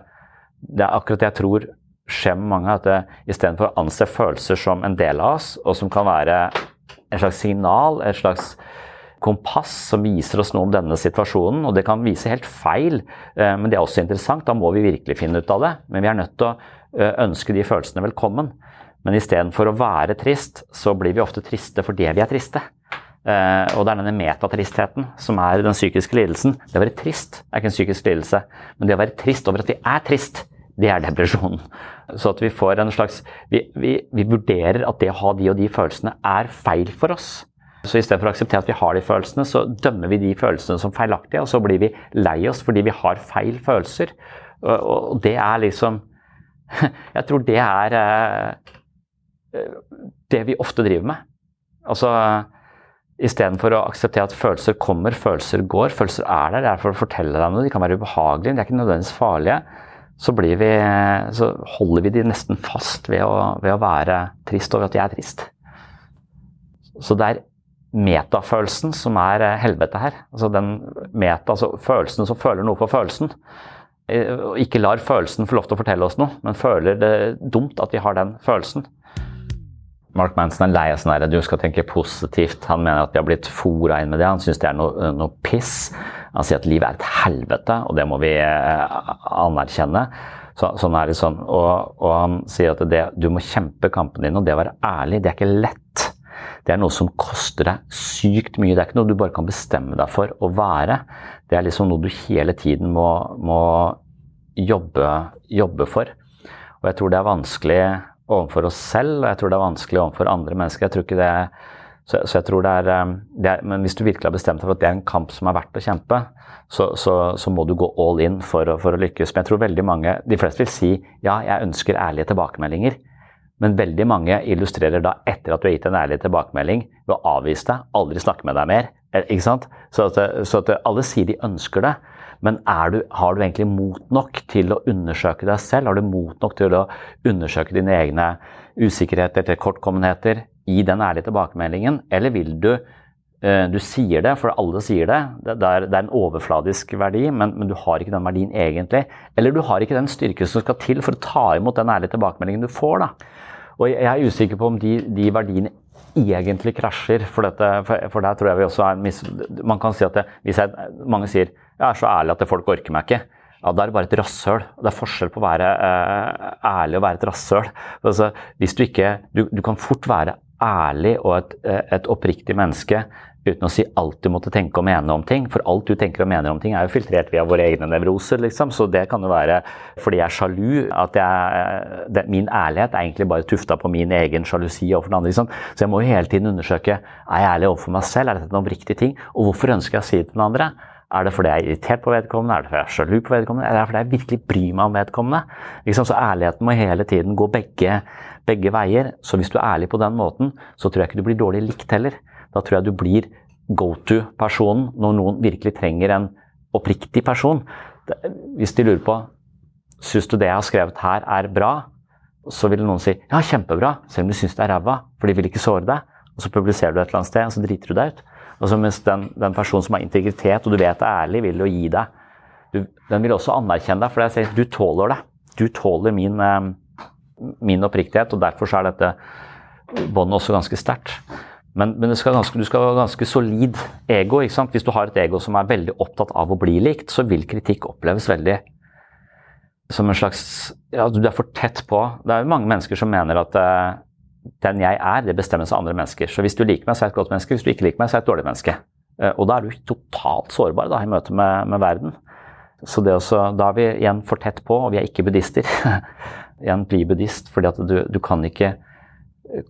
det, er akkurat det jeg tror skjer med mange. At istedenfor å anse følelser som en del av oss, og som kan være en slags signal, et slags kompass som viser oss noe om denne situasjonen. Og det kan vise helt feil, eh, men det er også interessant. Da må vi virkelig finne ut av det. Men vi er nødt til å eh, ønske de følelsene velkommen. Men istedenfor å være trist, så blir vi ofte triste fordi vi er triste. Uh, og det er denne metatristheten som er den psykiske lidelsen. Det å være trist er ikke en psykisk lidelse, men det å være trist over at vi er trist, det er depresjonen. Så at vi får en slags vi, vi, vi vurderer at det å ha de og de følelsene er feil for oss. Så istedenfor å akseptere at vi har de følelsene, så dømmer vi de følelsene som feilaktige, og så blir vi lei oss fordi vi har feil følelser. Og, det er liksom Jeg tror det er uh, det vi ofte driver med. Altså Istedenfor å akseptere at følelser kommer, følelser går. Følelser er der, det er for å fortelle deg noe. De kan være ubehagelige, de er ikke nødvendigvis farlige. Så, vi, så holder vi de nesten fast ved å, ved å, være trist over at de er trist. Så det er metafølelsen som er eh, helvete her. Altså den meta, altså følelsen som føler noe for følelsen. Eh, ikke lar følelsen få lov til å fortelle oss noe, men føler det dumt at vi har den følelsen. Mark Manson er lei av sånn du skal tenke positivt. Han mener at de har blitt fora inn med det. Han syns det er noe, noe, piss. Han sier at livet er et helvete, og det må vi eh, anerkjenne. Så, sånn er det sånn. Og, og han sier at det, du må kjempe kampen din, og det å være ærlig, det er ikke lett. Det er noe som koster deg sykt mye. Det er ikke noe du bare kan bestemme deg for å være. Det er liksom noe du hele tiden må, må jobbe, jobbe for. Og jeg tror det er vanskelig overfor oss selv, og jeg tror det er vanskelig overfor andre mennesker. Jeg tror ikke det så, så jeg tror det er, um, det er, Men hvis du virkelig har bestemt deg for at det er en kamp som er verdt å kjempe, så, så, så må du gå all in for, for, å lykkes. Men jeg tror veldig mange, de fleste vil si ja, jeg ønsker ærlige tilbakemeldinger. Men veldig mange illustrerer da etter at du har gitt en ærlig tilbakemelding, ved å avvise deg, aldri snakke med deg mer. Eh, ikke sant? Så, at, så at alle sier de ønsker det. Men du, har du egentlig mot nok til å undersøke deg selv? Har du mot nok til å undersøke dine egne usikkerheter, til kortkommenheter i den ærlige tilbakemeldingen? Eller vil du eh, du sier det, for alle sier det. Det er, en overfladisk verdi, men, men, du har ikke den verdien egentlig. Eller du har ikke den styrken som skal til for å ta imot den ærlige tilbakemeldingen du får. Da. Og jeg er usikker på om de, de verdiene egentlig krasjer. For, dette, for, for, der tror jeg vi også er mis... Man kan si at det, hvis jeg, mange sier jeg er så ærlig at folk orker meg ikke. Ja, Da er det bare et rasshøl. Det er forskjell på å være eh, ærlig og være et rasshøl. Altså, hvis du ikke du, du, kan fort være ærlig og et, eh, et oppriktig menneske uten å si alt du måtte tenke og mene om ting. For alt du tenker og mener om ting er jo filtrert via våre egne nevroser, liksom. Så det kan jo være fordi jeg er sjalu, at jeg, det, min ærlighet er egentlig bare tufta på min egen sjalusi overfor den andre. Liksom. Så jeg må jo hele tiden undersøke er jeg ærlig overfor meg selv, er dette en oppriktig ting, og hvorfor ønsker jeg å si det til den andre? Er det fordi jeg er irritert på vedkommende, er det fordi jeg er sjalu på vedkommende, er det fordi jeg virkelig bryr meg om vedkommende? Liksom, så ærligheten må hele tiden gå begge, begge veier. Så hvis du er ærlig på den måten, så tror jeg ikke du blir dårlig likt heller. Da tror jeg du blir go to-personen når noen virkelig trenger en oppriktig person. Hvis de lurer på syns du det jeg har skrevet her er bra, så vil noen si ja, kjempebra, selv om de syns det er ræva, for de vil ikke såre deg. Og så publiserer du et eller annet sted, og så driter du deg ut. Altså Mens den, den personen som har integritet, og du vet er ærlig, vil jo gi deg du, Den vil også anerkjenne deg, for jeg sier du tåler det. Du tåler min, eh, min oppriktighet, og derfor så er dette båndet også ganske sterkt. Men, men skal ganske, du skal ha ganske solid ego. ikke sant? Hvis du har et ego som er veldig opptatt av å bli likt, så vil kritikk oppleves veldig som en slags Ja, du er for tett på. Det er jo mange mennesker som mener at uh, den jeg er, det bestemmes av andre mennesker. Så hvis du liker meg, så er jeg et godt menneske. Hvis du ikke liker meg, så er jeg et dårlig menneske. Uh, og da er du totalt sårbar da, i møte med, med verden. Så også, da er vi igjen for tett på, og vi er ikke buddhister. igjen bli buddhist, fordi at du, du kan ikke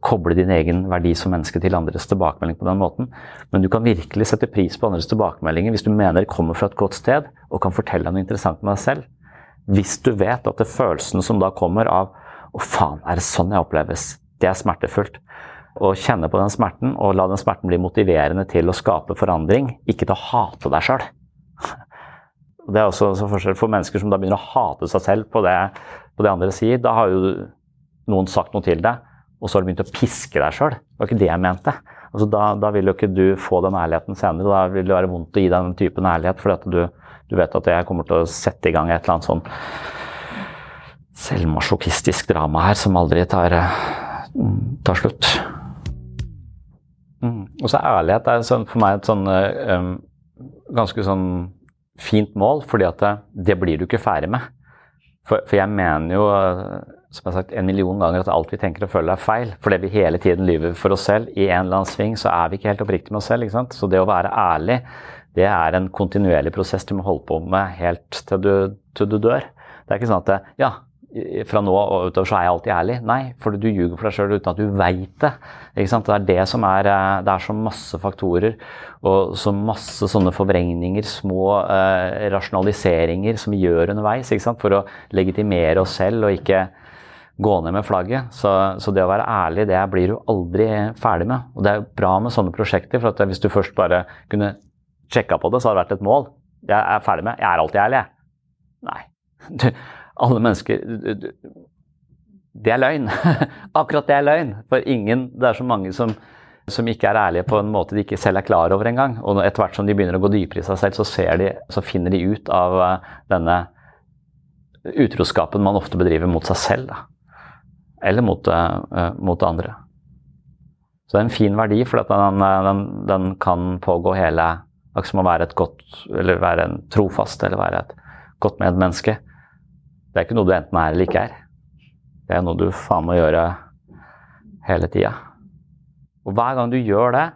koble din egen verdi som menneske til andres tilbakemelding på den måten. Men du kan virkelig sette pris på andres tilbakemeldinger hvis du mener det kommer fra et godt sted og kan fortelle deg noe interessant med deg selv. Hvis du vet at det følelsen som da kommer av 'Å, faen, er det sånn jeg oppleves?' Det er smertefullt. Å kjenne på den smerten og la den smerten bli motiverende til å skape forandring, ikke til å hate deg sjøl. Det er også forskjell for mennesker som da begynner å hate seg selv på det, på det andre sier. Da har jo noen sagt noe til deg og så har du begynt å piske deg sjøl. Det var ikke det jeg mente. Altså, da, da, vil jo ikke du få den ærligheten senere. Da vil det være vondt å gi deg den typen ærlighet, for du, du, vet at jeg kommer til å sette i gang et eller annet sånn selvmasjokistisk drama her som aldri tar, tar slutt. Mm. Og så ærlighet er sånn, for meg et sånn um, ganske sånn fint mål, fordi at det, det blir du ikke ferdig med. For, for jeg mener jo som jeg har sagt en million ganger, at alt vi tenker og føler er feil. Fordi vi hele tiden lyver for oss selv. I en eller annen sving så er vi ikke helt oppriktige med oss selv. ikke sant? Så det å være ærlig, det er en kontinuerlig prosess du må holde på med helt til du, til du dør. Det er ikke sånn at det, ja, fra nå og utover så er jeg alltid ærlig. Nei, for du ljuger for deg sjøl uten at du veit det. Ikke sant? Det er det som er eh, Det er så masse faktorer og så masse sånne forvrengninger, små eh, rasjonaliseringer som vi gjør underveis ikke sant? for å legitimere oss selv og ikke gå ned med flagget. Så, så, det å være ærlig, det blir du aldri ferdig med. Og det er bra med sånne prosjekter, for hvis du først bare kunne sjekka på det, så hadde det vært et mål. Jeg er ferdig med Jeg er alltid ærlig, jeg. Nei. Du, alle mennesker Det er løgn. Akkurat det er løgn. For ingen Det er så mange som, som ikke er ærlige på en måte de ikke selv er klar over engang. Og etter hvert som de begynner å gå dypere i seg selv, så, de, så finner de ut av uh, denne utroskapen man ofte bedriver mot seg selv. Da eller mot, uh, mot andre. Så det er en fin verdi, for den, den, den, kan pågå hele Akkurat som å være et godt, eller være en trofast eller være et godt medmenneske. Det er ikke noe du enten er eller ikke er. Det er noe du faen må gjøre hele tida. Og hver gang du gjør det,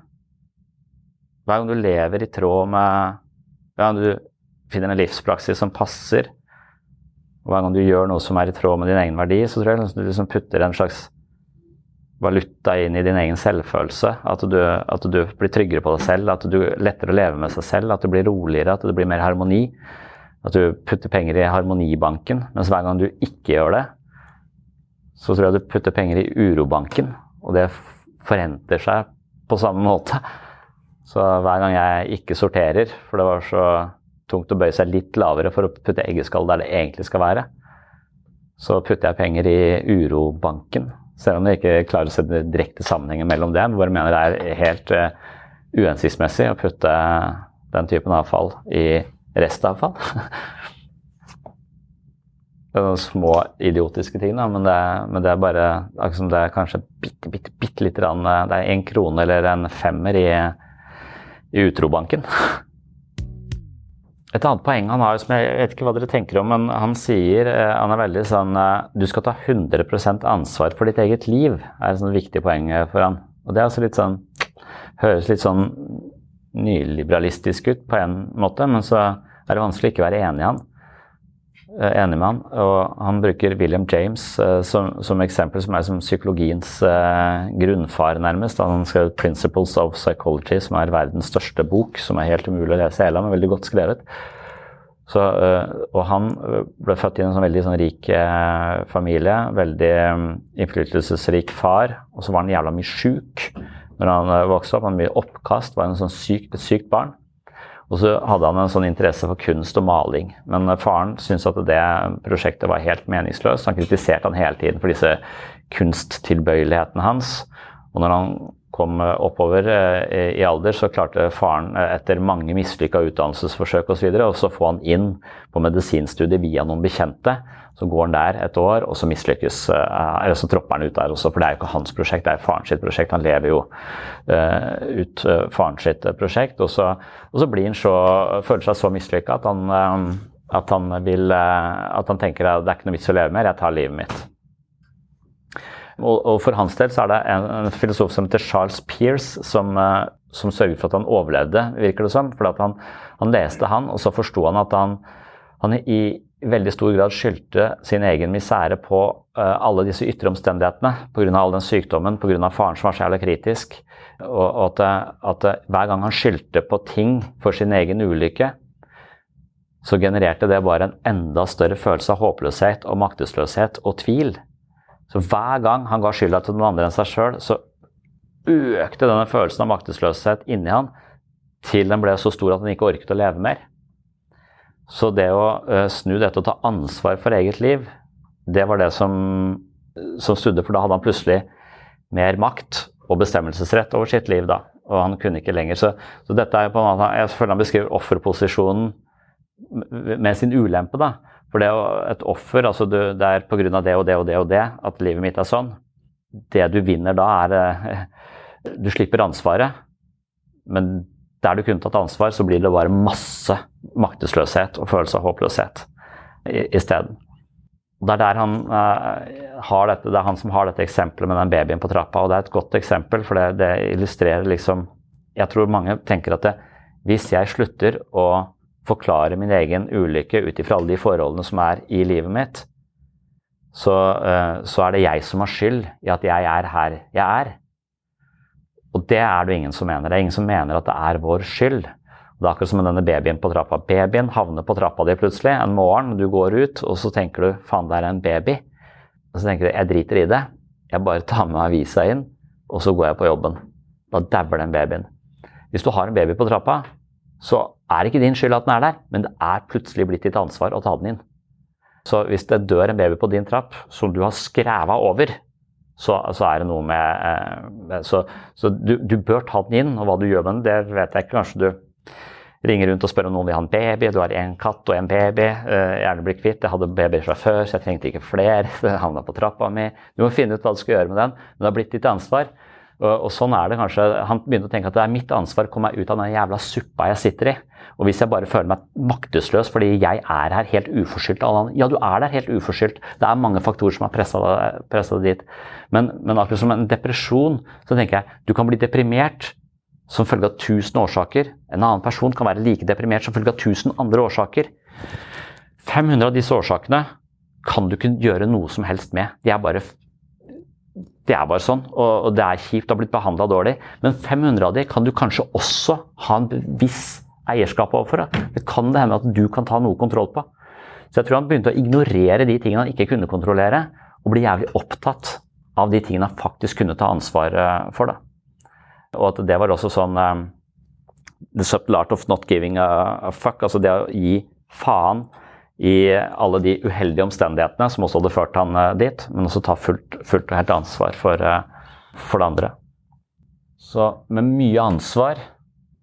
hver gang du lever i tråd med Hver gang du finner en livspraksis som passer, og hver gang du gjør noe som er i tråd med din egen verdi, så tror jeg liksom du liksom putter en slags valuta inn i din egen selvfølelse. At du, at du, blir tryggere på deg selv, at du lettere å leve med seg selv, at du blir roligere, at det blir mer harmoni. At du putter penger i harmonibanken. Mens hver gang du ikke gjør det, så tror jeg du putter penger i urobanken. Og det forenter seg på samme måte. Så hver gang jeg ikke sorterer, for det var så tungt å bøye seg litt lavere for å putte eggeskall der det egentlig skal være. Så putter jeg penger i urobanken, selv om jeg ikke klarer å den direkte sammenhengen mellom det. bare mener det er helt uh, uhensiktsmessig å putte den typen avfall i restavfall. det er noen små idiotiske ting, da, men det, men det er bare liksom det er kanskje bitte, bitte, bitte lite grann eh, Det er en krone eller en femmer i, i utrobanken. Et annet poeng han har, som jeg vet ikke hva dere tenker om, men han sier eh, han er veldig sånn eh, Du skal ta 100 ansvar for ditt eget liv, er et sånt viktig poeng for han. Og det er altså litt sånn Høres litt sånn nyliberalistisk ut på en måte, men så er det vanskelig å ikke være enig i han. Eh, enig med han. Og han bruker William James uh, som, som, eksempel, som er som psykologiens uh, grunnfar, nærmest. Han skrev 'Principles of Psychology', som er verdens største bok, som er helt umulig å lese hele, men veldig godt skrevet. Så, og han ble født i en sånn veldig sånn, rik familie. Veldig um, innflytelsesrik far. Og så var han jævla mye sjuk når han vokste opp. Han hadde mye oppkast, var en sånn syk, et sykt barn. Og så hadde han en sånn interesse for kunst og maling. Men faren syntes at det prosjektet var helt meningsløst. Han kritiserte han hele tiden for disse kunsttilbøyelighetene hans. Og når han kom oppover eh, i alder, så klarte faren eh, etter mange mislykka utdannelsesforsøk osv. å få han inn på medisinstudiet via noen bekjente. Så går han der et år, og så mislykkes eh, Eller så tropper han ut der også, for det er jo ikke hans prosjekt, det er faren sitt prosjekt. Han lever jo uh, ut uh, faren sitt prosjekt. Og så, og så blir han så, føler seg så mislykka at, at, han vil At han tenker at det er ikke noe vits å leve mer, jeg tar livet mitt. Og, for hans del så er det en, filosof som heter Charles Pearce som, som sørget for at han overlevde, virker det som. For han, han, leste han, og så forsto han at han, han i i veldig stor grad skyldte sin egen misere på uh, alle disse ytre omstendighetene. Pga. all den sykdommen, pga. faren som var så jævla kritisk. Og, og at, at, hver gang han skyldte på ting for sin egen ulykke, så genererte det bare en enda større følelse av håpløshet og maktesløshet og tvil. Så hver gang han ga skylda til noen andre enn seg sjøl, så økte denne følelsen av maktesløshet inni han til den ble så stor at han ikke orket å leve mer. Så det å uh, snu dette og ta ansvar for eget liv, det var det som, som studde, For da hadde han plutselig mer makt og bestemmelsesrett over sitt liv. da, Og han kunne ikke lenger. Så, så dette er på en måte, jeg føler han beskriver offerposisjonen med sin ulempe. da, For det å, et offer, altså du, det er pga. det og det og det og det at livet mitt er sånn. Det du vinner da, er uh, Du slipper ansvaret. Men der du kunne tatt ansvar, så blir det bare masse maktesløshet og følelse av håpløshet isteden. Det er der han uh, har dette, det er han som har dette eksempelet med den babyen på trappa. og Det er et godt eksempel, for det, det illustrerer liksom Jeg tror mange tenker at det, hvis jeg slutter å forklare min egen ulykke ut ifra alle de forholdene som er i livet mitt, så, uh, så er det jeg som har skyld i at jeg er her jeg er. Og det er det ingen som mener. Det er ingen som mener at det er vår skyld. Det er akkurat som med denne babyen på trappa. Babyen havner på trappa di plutselig en morgen, du går ut, og så tenker du 'faen, det er en baby'. Og så tenker du 'jeg driter i det', jeg bare tar med avisa inn, og så går jeg på jobben. Da dauer den babyen. Hvis du har en baby på trappa, så er det ikke din skyld at den er der, men det er plutselig blitt ditt ansvar å ta den inn. Så hvis det dør en baby på din trapp som du har skræva over, så, så, er det noe med eh, Så, så du, du, bør ta den inn, og hva du gjør med den, det vet jeg ikke. Kanskje du ringer rundt og spør om noen vil ha en baby. Du har en katt og en baby. Eh, gjerne bli kvitt. Jeg hadde babyer fra før, så jeg trengte ikke flere. Det havna på trappa mi. Du må finne ut hva du skal gjøre med den, men det har blitt ditt ansvar. Og, sånn er det kanskje. Han begynte å tenke at det er mitt ansvar å komme meg ut av den jævla suppa jeg sitter i. Og hvis jeg bare føler meg maktesløs fordi jeg er her helt uforskyldt Ja, du er der helt uforskyldt. Det er mange faktorer som har pressa deg dit. Men, men, akkurat som en depresjon, så tenker jeg du kan bli deprimert som følge av tusen årsaker. En annen person kan være like deprimert som følge av tusen andre årsaker. 500 av disse årsakene kan du ikke gjøre noe som helst med. De er bare det er bare sånn, og, det er kjipt å ha blitt behandla dårlig. Men 500 av de kan du kanskje også ha en viss eierskap overfor. Det kan det hende at du kan ta noe kontroll på. Så jeg tror han begynte å ignorere de tingene han ikke kunne kontrollere, og bli jævlig opptatt av de tingene han faktisk kunne ta ansvar eh, for. Da. Og at det var også sånn um, The subtle art of not giving a fuck. Altså det å gi faen i alle de uheldige omstendighetene som også hadde ført han uh, dit, men også ta fullt, fullt og helt ansvar for, uh, for det andre. Så med mye ansvar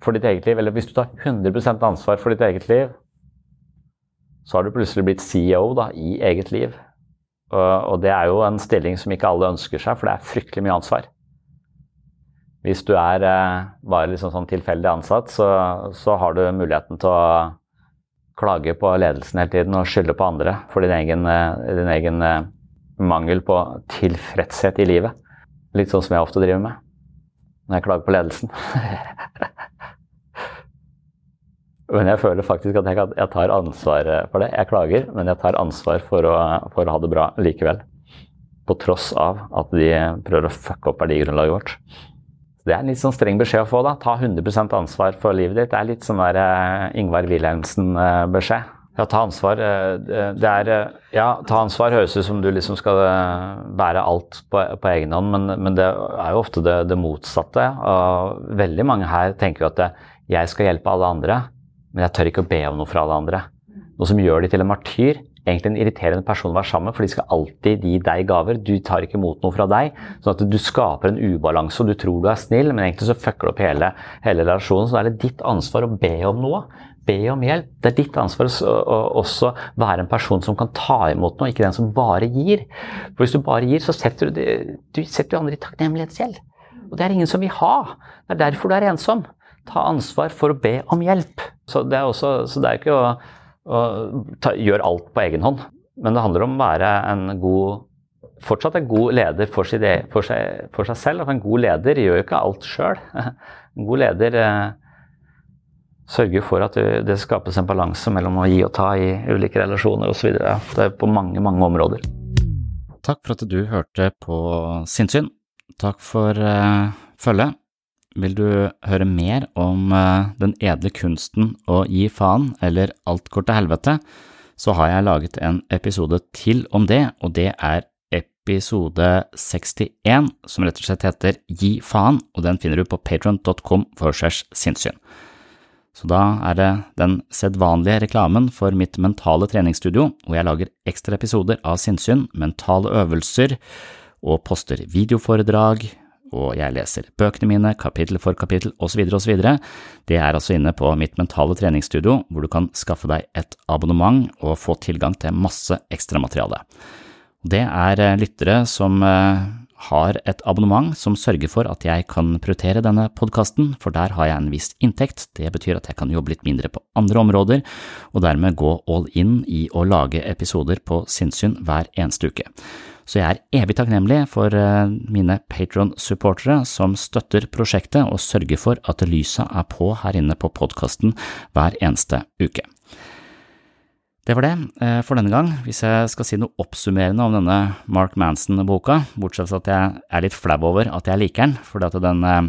for ditt eget liv, eller hvis du tar 100 ansvar for ditt eget liv, så har du plutselig blitt CEO da, i eget liv. Og, og, det er jo en stilling som ikke alle ønsker seg, for det er fryktelig mye ansvar. Hvis du er eh, bare liksom sånn tilfeldig ansatt, så, så, har du muligheten til å klage på ledelsen hele tiden og skylde på andre for din egen, eh, din egen eh, mangel på tilfredshet i livet. Litt sånn som jeg ofte driver med. når jeg klager på ledelsen. men jeg føler faktisk at jeg, tar ansvar for det. Jeg klager, men jeg tar ansvar for å, for å ha det bra likevel. På tross av at de prøver å fucke opp verdigrunnlaget vårt. Det er en litt sånn streng beskjed å få. da. Ta 100 ansvar for livet ditt. Det er litt sånn der uh, Ingvar Wilhelmsen-beskjed. Ja, ta ansvar. Uh, det er Ja, ta ansvar høres ut som du liksom skal bære alt på, på egen hånd, men, men, det er jo ofte det, det motsatte. Og veldig mange her tenker jo at jeg skal hjelpe alle andre, men jeg tør ikke å be om noe fra alle andre. Noe som gjør de til en martyr egentlig en irriterende person å være sammen med, for de skal alltid gi deg gaver. Du tar ikke imot noe fra deg. Sånn at du skaper en ubalanse, og du tror du er snill, men egentlig så fucker du opp hele, hele relasjonen. Så da er det ditt ansvar å be om noe. Be om hjelp. Det er ditt ansvar å også være en person som kan ta imot noe, ikke den som bare gir. For hvis du bare gir, så setter du, du setter andre i takknemlighetsgjeld. Og det er ingen som vil ha. Det er derfor du er ensom. Ta ansvar for å be om hjelp. Så det er, også, så det er ikke å og ta, gjør alt på egen hånd. Men det handler om å være en god fortsatt en god leder for, sitt, e, for, seg, for seg, selv. Altså, en god leder gjør jo ikke alt sjøl. En god leder eh, sørger for at det skapes en balanse mellom å gi og ta i ulike relasjoner osv. Det er på mange, mange områder. Takk for at du hørte på Sinnsyn. Takk for eh, følget. Vil du høre mer om eh, den edle kunsten å gi faen, eller Alt går til helvete, så har jeg laget en episode til om det, og det er episode 61, som rett og slett heter Gi faen, og den finner du på patron.com for segs sinnssyn. Så da er det den sedvanlige reklamen for mitt mentale treningsstudio, hvor jeg lager ekstra episoder av sinnssyn, mentale øvelser, og poster videoforedrag, og jeg leser bøkene mine, kapittel for kapittel osv. osv. Det er altså inne på mitt mentale treningsstudio, hvor du kan skaffe deg et abonnement og få tilgang til masse ekstramateriale. Det er eh, lyttere som eh, har et abonnement som sørger for at jeg kan prioritere denne podkasten, for der har jeg en viss inntekt. Det betyr at jeg kan jobbe litt mindre på andre områder, og dermed gå all in i å lage episoder på sinnssyn hver eneste uke. Så jeg er evig takknemlig for eh, mine Patron-supportere som støtter prosjektet og sørger for at lyset er på her inne på podkasten hver eneste uke. Det var det eh, for denne gang. Hvis jeg skal si noe oppsummerende om denne Mark Manson-boka, bortsett fra at jeg er litt flau over at jeg liker den, fordi at den eh,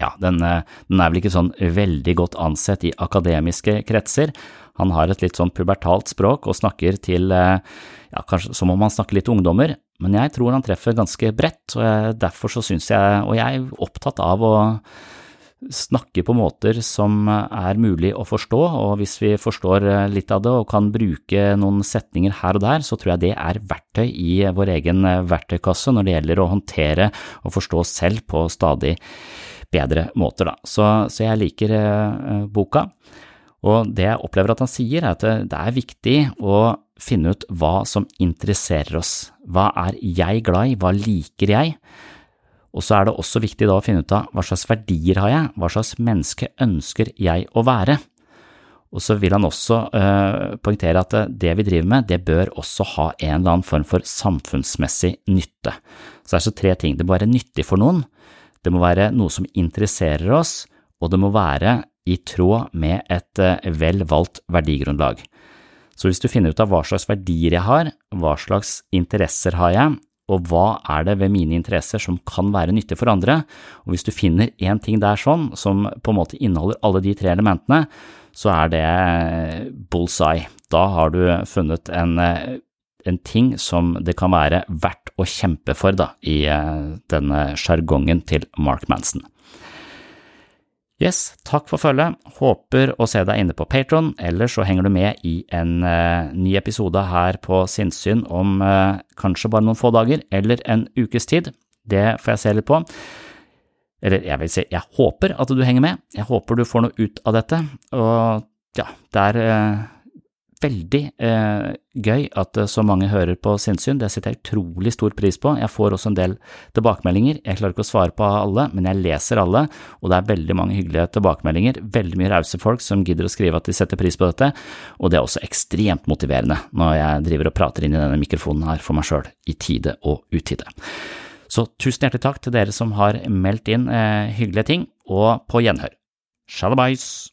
ja, den, den, er vel ikke sånn veldig godt ansett i akademiske kretser. Han har et litt sånn pubertalt språk og snakker til ja, kanskje som om han snakker litt til ungdommer, men jeg tror han treffer ganske bredt, og derfor så syns jeg, og jeg er opptatt av å snakke på måter som er mulig å forstå, og hvis vi forstår litt av det og kan bruke noen setninger her og der, så tror jeg det er verktøy i vår egen verktøykasse når det gjelder å håndtere og forstå selv på stadig bedre måter, da. Så, så jeg liker boka. Og det jeg opplever at han sier, er at det er viktig å finne ut hva som interesserer oss. Hva er jeg glad i, hva liker jeg? Og så er det også viktig da å finne ut av hva slags verdier har jeg, hva slags menneske ønsker jeg å være? Og så vil han også øh, poengtere at det vi driver med, det bør også ha en eller annen form for samfunnsmessig nytte. Så det er så tre ting. Det må være nyttig for noen, det må være noe som interesserer oss, og det må være i tråd med et øh, vel valgt verdigrunnlag. Så hvis du finner ut av hva slags verdier jeg har, hva slags interesser har jeg, og hva er det ved mine interesser som kan være nyttig for andre, og hvis du finner én ting der sånn som på en måte inneholder alle de tre elementene, så er det bullseye. Da har du funnet en, en ting som det kan være verdt å kjempe for da, i eh, denne sjargongen til Mark Manson. Yes, takk for følget. Håper å se deg inne på Patron, eller så henger du med i en eh, ny episode her på Sinnssyn om eh, kanskje bare noen få dager, eller en ukes tid. Det får jeg se litt på. Eller jeg vil si, jeg håper at du henger med. Jeg håper du får noe ut av dette. Og ja, det er uh, veldig eh, gøy at eh, så mange hører på sinnssyn, det setter jeg utrolig stor pris på. Jeg får også en del tilbakemeldinger, jeg klarer ikke å svare på alle, men jeg leser alle, og det er veldig mange hyggelige tilbakemeldinger, veldig mye rause folk som gidder å skrive at de setter pris på dette, og det er også ekstremt motiverende når jeg driver og prater inn i denne mikrofonen her for meg sjøl, i tide og utide. Så tusen hjertelig takk til dere som har meldt inn eh, hyggelige ting, og på gjenhør. Shalabais!